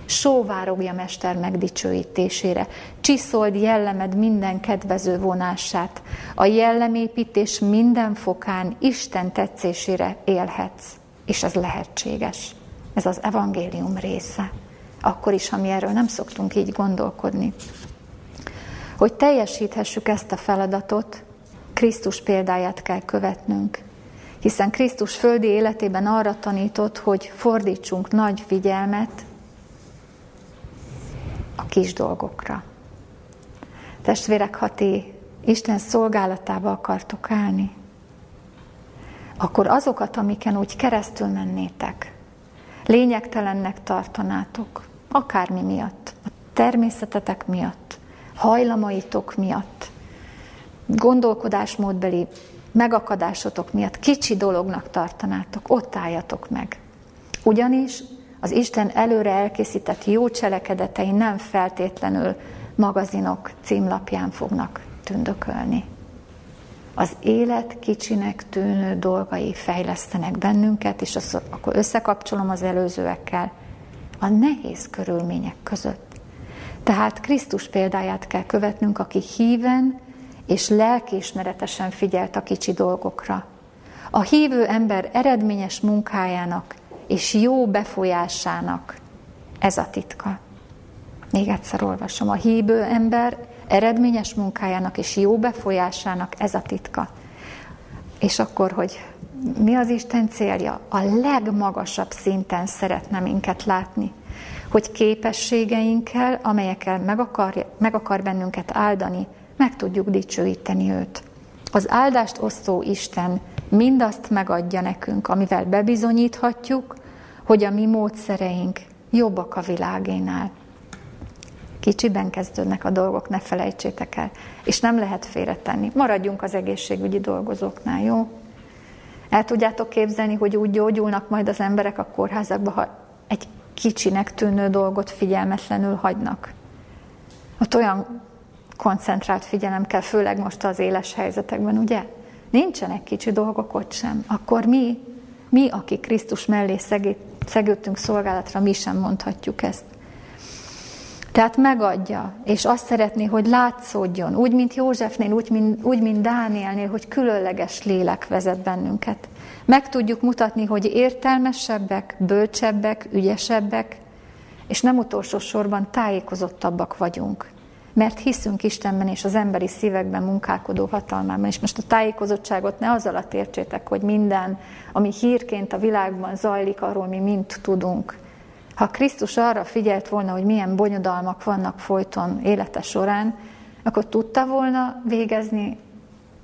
Sóvárogja Mester megdicsőítésére, csiszold jellemed minden kedvező vonását, a jellemépítés minden fokán Isten tetszésére élhetsz, és ez lehetséges. Ez az evangélium része. Akkor is, ha mi erről nem szoktunk így gondolkodni. Hogy teljesíthessük ezt a feladatot, Krisztus példáját kell követnünk. Hiszen Krisztus földi életében arra tanított, hogy fordítsunk nagy figyelmet a kis dolgokra. Testvérek, ha ti Isten szolgálatába akartok állni, akkor azokat, amiken úgy keresztül mennétek, lényegtelennek tartanátok, akármi miatt, a természetetek miatt, hajlamaitok miatt, gondolkodásmódbeli megakadásotok miatt kicsi dolognak tartanátok, ott álljatok meg. Ugyanis az Isten előre elkészített jó cselekedetei nem feltétlenül magazinok címlapján fognak tündökölni. Az élet kicsinek tűnő dolgai fejlesztenek bennünket, és az, akkor összekapcsolom az előzőekkel, a nehéz körülmények között. Tehát Krisztus példáját kell követnünk, aki híven és lelkiismeretesen figyelt a kicsi dolgokra. A hívő ember eredményes munkájának és jó befolyásának ez a titka. Még egyszer olvasom. A hívő ember eredményes munkájának és jó befolyásának ez a titka. És akkor, hogy mi az Isten célja? A legmagasabb szinten szeretne minket látni. Hogy képességeinkkel, amelyekkel meg akar, meg akar bennünket áldani, meg tudjuk dicsőíteni őt. Az áldást osztó Isten mindazt megadja nekünk, amivel bebizonyíthatjuk, hogy a mi módszereink jobbak a világénál. Kicsiben kezdődnek a dolgok, ne felejtsétek el. És nem lehet félretenni. Maradjunk az egészségügyi dolgozóknál, jó? El tudjátok képzelni, hogy úgy gyógyulnak majd az emberek a kórházakba, ha egy kicsinek tűnő dolgot figyelmetlenül hagynak. Ott olyan koncentrált figyelem kell, főleg most az éles helyzetekben, ugye? Nincsenek kicsi dolgok ott sem. Akkor mi, mi, akik Krisztus mellé szegődtünk szolgálatra, mi sem mondhatjuk ezt. Tehát megadja, és azt szeretné, hogy látszódjon, úgy, mint Józsefnél, úgy, mint, úgy, mint Dánielnél, hogy különleges lélek vezet bennünket. Meg tudjuk mutatni, hogy értelmesebbek, bölcsebbek, ügyesebbek, és nem utolsó sorban tájékozottabbak vagyunk. Mert hiszünk Istenben és az emberi szívekben munkálkodó hatalmában. És most a tájékozottságot ne az alatt értsétek, hogy minden, ami hírként a világban zajlik, arról mi mind tudunk ha Krisztus arra figyelt volna, hogy milyen bonyodalmak vannak folyton élete során, akkor tudta volna végezni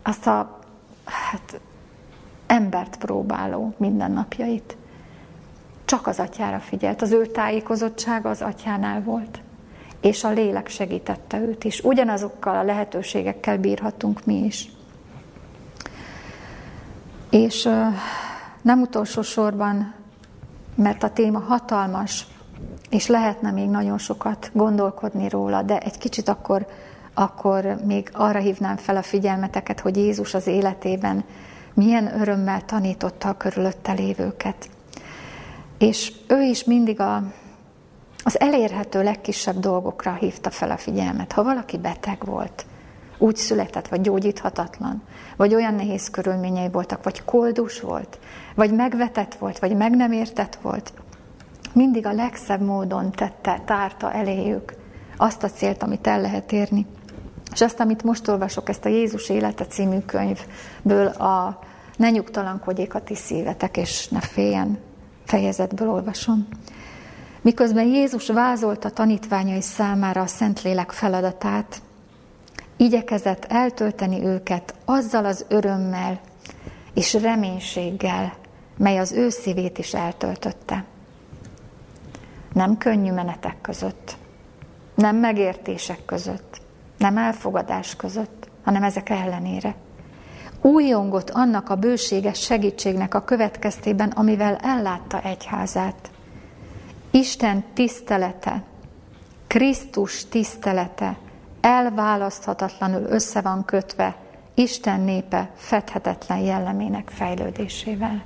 azt a hát, embert próbáló mindennapjait. Csak az atyára figyelt. Az ő tájékozottsága az atyánál volt. És a lélek segítette őt is. Ugyanazokkal a lehetőségekkel bírhatunk mi is. És nem utolsó sorban mert a téma hatalmas, és lehetne még nagyon sokat gondolkodni róla, de egy kicsit akkor, akkor még arra hívnám fel a figyelmeteket, hogy Jézus az életében milyen örömmel tanította a körülötte lévőket. És ő is mindig a, az elérhető legkisebb dolgokra hívta fel a figyelmet. Ha valaki beteg volt, úgy született, vagy gyógyíthatatlan, vagy olyan nehéz körülményei voltak, vagy koldus volt, vagy megvetett volt, vagy meg nem értett volt, mindig a legszebb módon tette, tárta eléjük azt a célt, amit el lehet érni. És azt, amit most olvasok, ezt a Jézus élete című könyvből a Ne nyugtalankodjék a ti szívetek, és ne féljen fejezetből olvasom. Miközben Jézus vázolta tanítványai számára a Szentlélek feladatát, igyekezett eltölteni őket azzal az örömmel és reménységgel, mely az ő szívét is eltöltötte. Nem könnyű menetek között, nem megértések között, nem elfogadás között, hanem ezek ellenére. Újongott annak a bőséges segítségnek a következtében, amivel ellátta egyházát. Isten tisztelete, Krisztus tisztelete elválaszthatatlanul össze van kötve Isten népe fedhetetlen jellemének fejlődésével.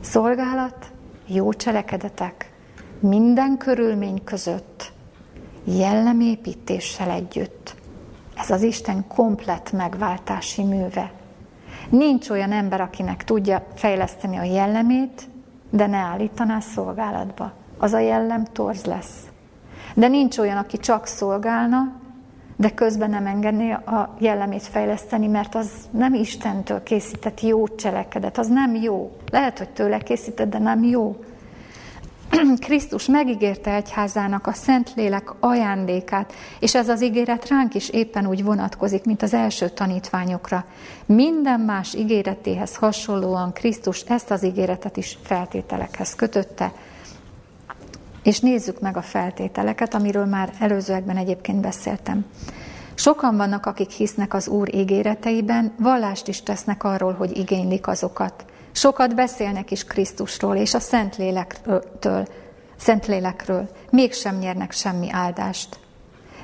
Szolgálat, jó cselekedetek, minden körülmény között, jellemépítéssel együtt. Ez az Isten komplet megváltási műve. Nincs olyan ember, akinek tudja fejleszteni a jellemét, de ne állítaná szolgálatba. Az a jellem torz lesz. De nincs olyan, aki csak szolgálna, de közben nem engedné a jellemét fejleszteni, mert az nem Istentől készített jó cselekedet, az nem jó. Lehet, hogy tőle készített, de nem jó. <clears throat> Krisztus megígérte egyházának a Szentlélek ajándékát, és ez az ígéret ránk is éppen úgy vonatkozik, mint az első tanítványokra. Minden más ígéretéhez hasonlóan Krisztus ezt az ígéretet is feltételekhez kötötte, és nézzük meg a feltételeket, amiről már előzőekben egyébként beszéltem. Sokan vannak, akik hisznek az Úr ígéreteiben, vallást is tesznek arról, hogy igénylik azokat. Sokat beszélnek is Krisztusról és a Szentlélektől, Szentlélekről, mégsem nyernek semmi áldást,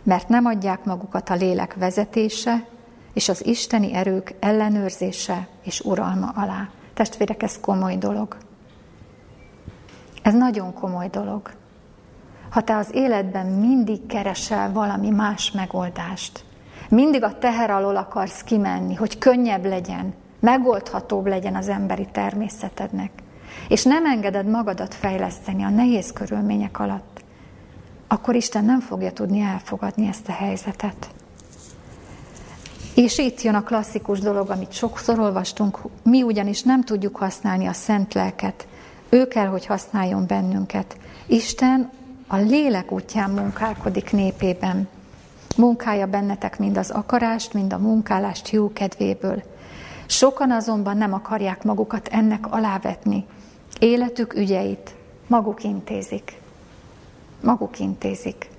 mert nem adják magukat a lélek vezetése és az isteni erők ellenőrzése és uralma alá. Testvérek, ez komoly dolog. Ez nagyon komoly dolog. Ha te az életben mindig keresel valami más megoldást, mindig a teher alól akarsz kimenni, hogy könnyebb legyen, megoldhatóbb legyen az emberi természetednek, és nem engeded magadat fejleszteni a nehéz körülmények alatt, akkor Isten nem fogja tudni elfogadni ezt a helyzetet. És itt jön a klasszikus dolog, amit sokszor olvastunk, mi ugyanis nem tudjuk használni a szent lelket, ő kell, hogy használjon bennünket. Isten a lélek útján munkálkodik népében. Munkálja bennetek mind az akarást, mind a munkálást jó kedvéből. Sokan azonban nem akarják magukat ennek alávetni. Életük ügyeit maguk intézik. Maguk intézik.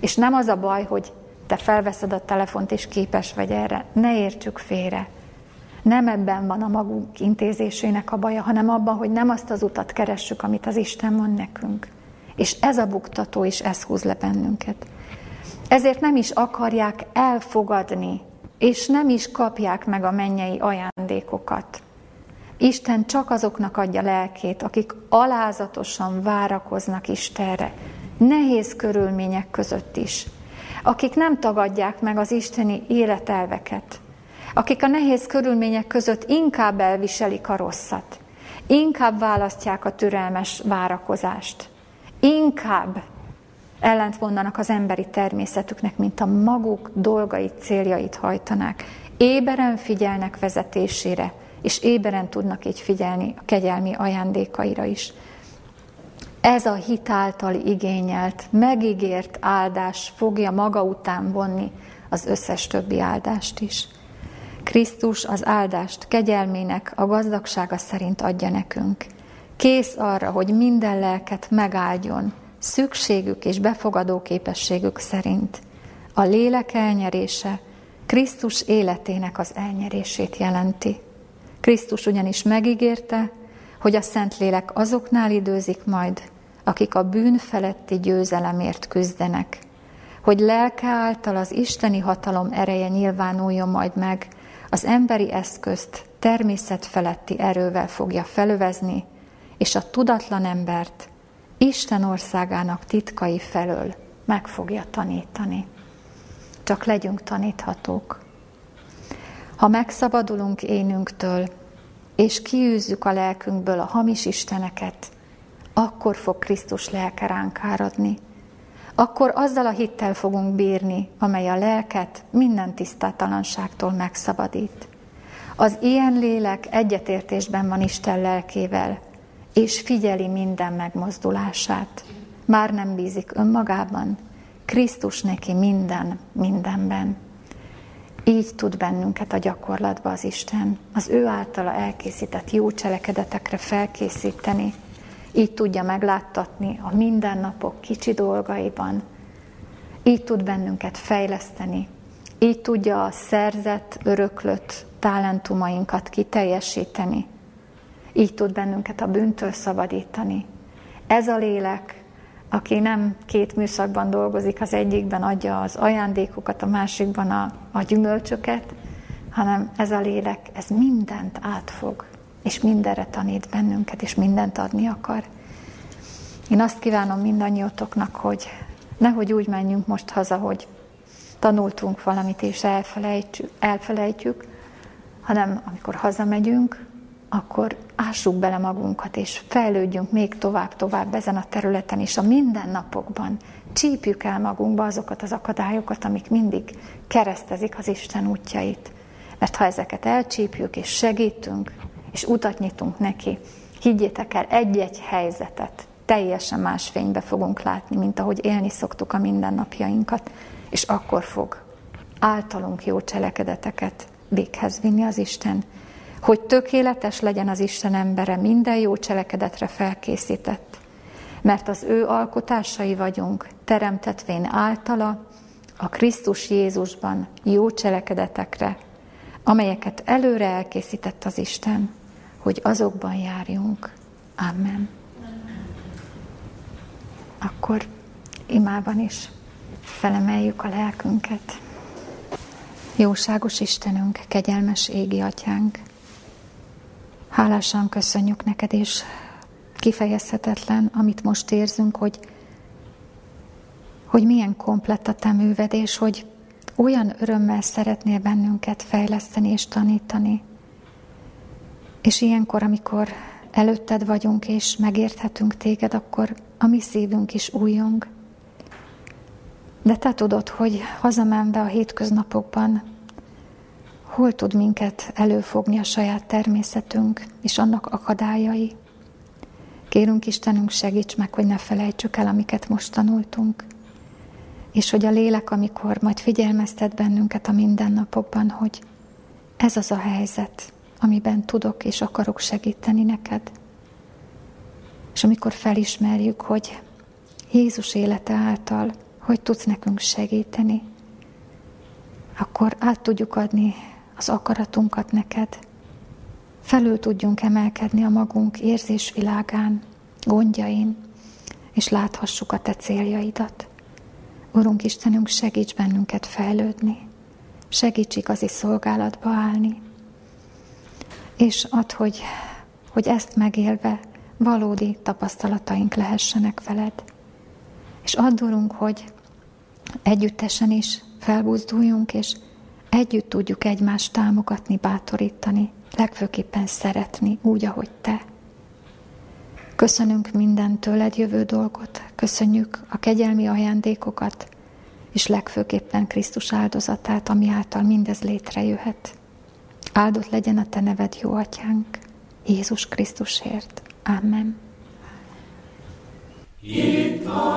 És nem az a baj, hogy te felveszed a telefont és képes vagy erre. Ne értsük félre. Nem ebben van a magunk intézésének a baja, hanem abban, hogy nem azt az utat keressük, amit az Isten mond nekünk. És ez a buktató is, ez húz le bennünket. Ezért nem is akarják elfogadni, és nem is kapják meg a mennyei ajándékokat. Isten csak azoknak adja lelkét, akik alázatosan várakoznak Istenre, nehéz körülmények között is, akik nem tagadják meg az isteni életelveket, akik a nehéz körülmények között inkább elviselik a rosszat, inkább választják a türelmes várakozást, inkább ellentmondanak az emberi természetüknek, mint a maguk dolgait, céljait hajtanák. Éberen figyelnek vezetésére, és éberen tudnak így figyelni a kegyelmi ajándékaira is. Ez a hitáltal igényelt, megígért áldás fogja maga után vonni az összes többi áldást is. Krisztus az áldást kegyelmének a gazdagsága szerint adja nekünk. Kész arra, hogy minden lelket megáldjon, szükségük és befogadó képességük szerint. A lélek elnyerése Krisztus életének az elnyerését jelenti. Krisztus ugyanis megígérte, hogy a Szentlélek azoknál időzik majd, akik a bűn feletti győzelemért küzdenek, hogy lelke által az isteni hatalom ereje nyilvánuljon majd meg, az emberi eszközt természet feletti erővel fogja felövezni, és a tudatlan embert Isten országának titkai felől meg fogja tanítani. Csak legyünk taníthatók. Ha megszabadulunk énünktől, és kiűzzük a lelkünkből a hamis isteneket, akkor fog Krisztus lelke ránk áradni. Akkor azzal a hittel fogunk bírni, amely a lelket minden tisztátalanságtól megszabadít. Az ilyen lélek egyetértésben van Isten lelkével, és figyeli minden megmozdulását. Már nem bízik önmagában, Krisztus neki minden, mindenben. Így tud bennünket a gyakorlatba az Isten, az ő általa elkészített jó cselekedetekre felkészíteni, így tudja megláttatni a mindennapok kicsi dolgaiban, így tud bennünket fejleszteni, így tudja a szerzett, öröklött talentumainkat kiteljesíteni, így tud bennünket a bűntől szabadítani. Ez a lélek, aki nem két műszakban dolgozik, az egyikben adja az ajándékokat, a másikban a, a gyümölcsöket, hanem ez a lélek, ez mindent átfog, és mindenre tanít bennünket, és mindent adni akar. Én azt kívánom mindannyiatoknak, hogy nehogy úgy menjünk most haza, hogy tanultunk valamit, és elfelejtjük, elfelejtjük hanem amikor hazamegyünk, akkor ássuk bele magunkat, és fejlődjünk még tovább-tovább ezen a területen is, a mindennapokban. Csípjük el magunkba azokat az akadályokat, amik mindig keresztezik az Isten útjait. Mert ha ezeket elcsípjük, és segítünk, és utat nyitunk neki, higgyétek el, egy-egy helyzetet teljesen más fénybe fogunk látni, mint ahogy élni szoktuk a mindennapjainkat, és akkor fog általunk jó cselekedeteket véghez vinni az Isten hogy tökéletes legyen az Isten embere, minden jó cselekedetre felkészített. Mert az ő alkotásai vagyunk, teremtetvén általa, a Krisztus Jézusban jó cselekedetekre, amelyeket előre elkészített az Isten, hogy azokban járjunk. Amen. Akkor imában is felemeljük a lelkünket. Jóságos Istenünk, kegyelmes égi atyánk, hálásan köszönjük neked, és kifejezhetetlen, amit most érzünk, hogy, hogy milyen komplett a te művedés, hogy olyan örömmel szeretnél bennünket fejleszteni és tanítani. És ilyenkor, amikor előtted vagyunk és megérthetünk téged, akkor a mi szívünk is újjong. De te tudod, hogy hazamenve a hétköznapokban hol tud minket előfogni a saját természetünk és annak akadályai. Kérünk Istenünk, segíts meg, hogy ne felejtsük el, amiket most tanultunk. És hogy a lélek, amikor majd figyelmeztet bennünket a mindennapokban, hogy ez az a helyzet, amiben tudok és akarok segíteni neked. És amikor felismerjük, hogy Jézus élete által, hogy tudsz nekünk segíteni, akkor át tudjuk adni az akaratunkat neked. Felül tudjunk emelkedni a magunk érzésvilágán, gondjain, és láthassuk a te céljaidat. Urunk Istenünk, segíts bennünket fejlődni, segíts igazi szolgálatba állni, és add, hogy, hogy ezt megélve valódi tapasztalataink lehessenek veled. És add, Urunk, hogy együttesen is felbuzduljunk, és együtt tudjuk egymást támogatni, bátorítani, legfőképpen szeretni, úgy, ahogy Te. Köszönünk minden tőled jövő dolgot, köszönjük a kegyelmi ajándékokat, és legfőképpen Krisztus áldozatát, ami által mindez létrejöhet. Áldott legyen a Te neved, jó Atyánk, Jézus Krisztusért. Amen. Itt van.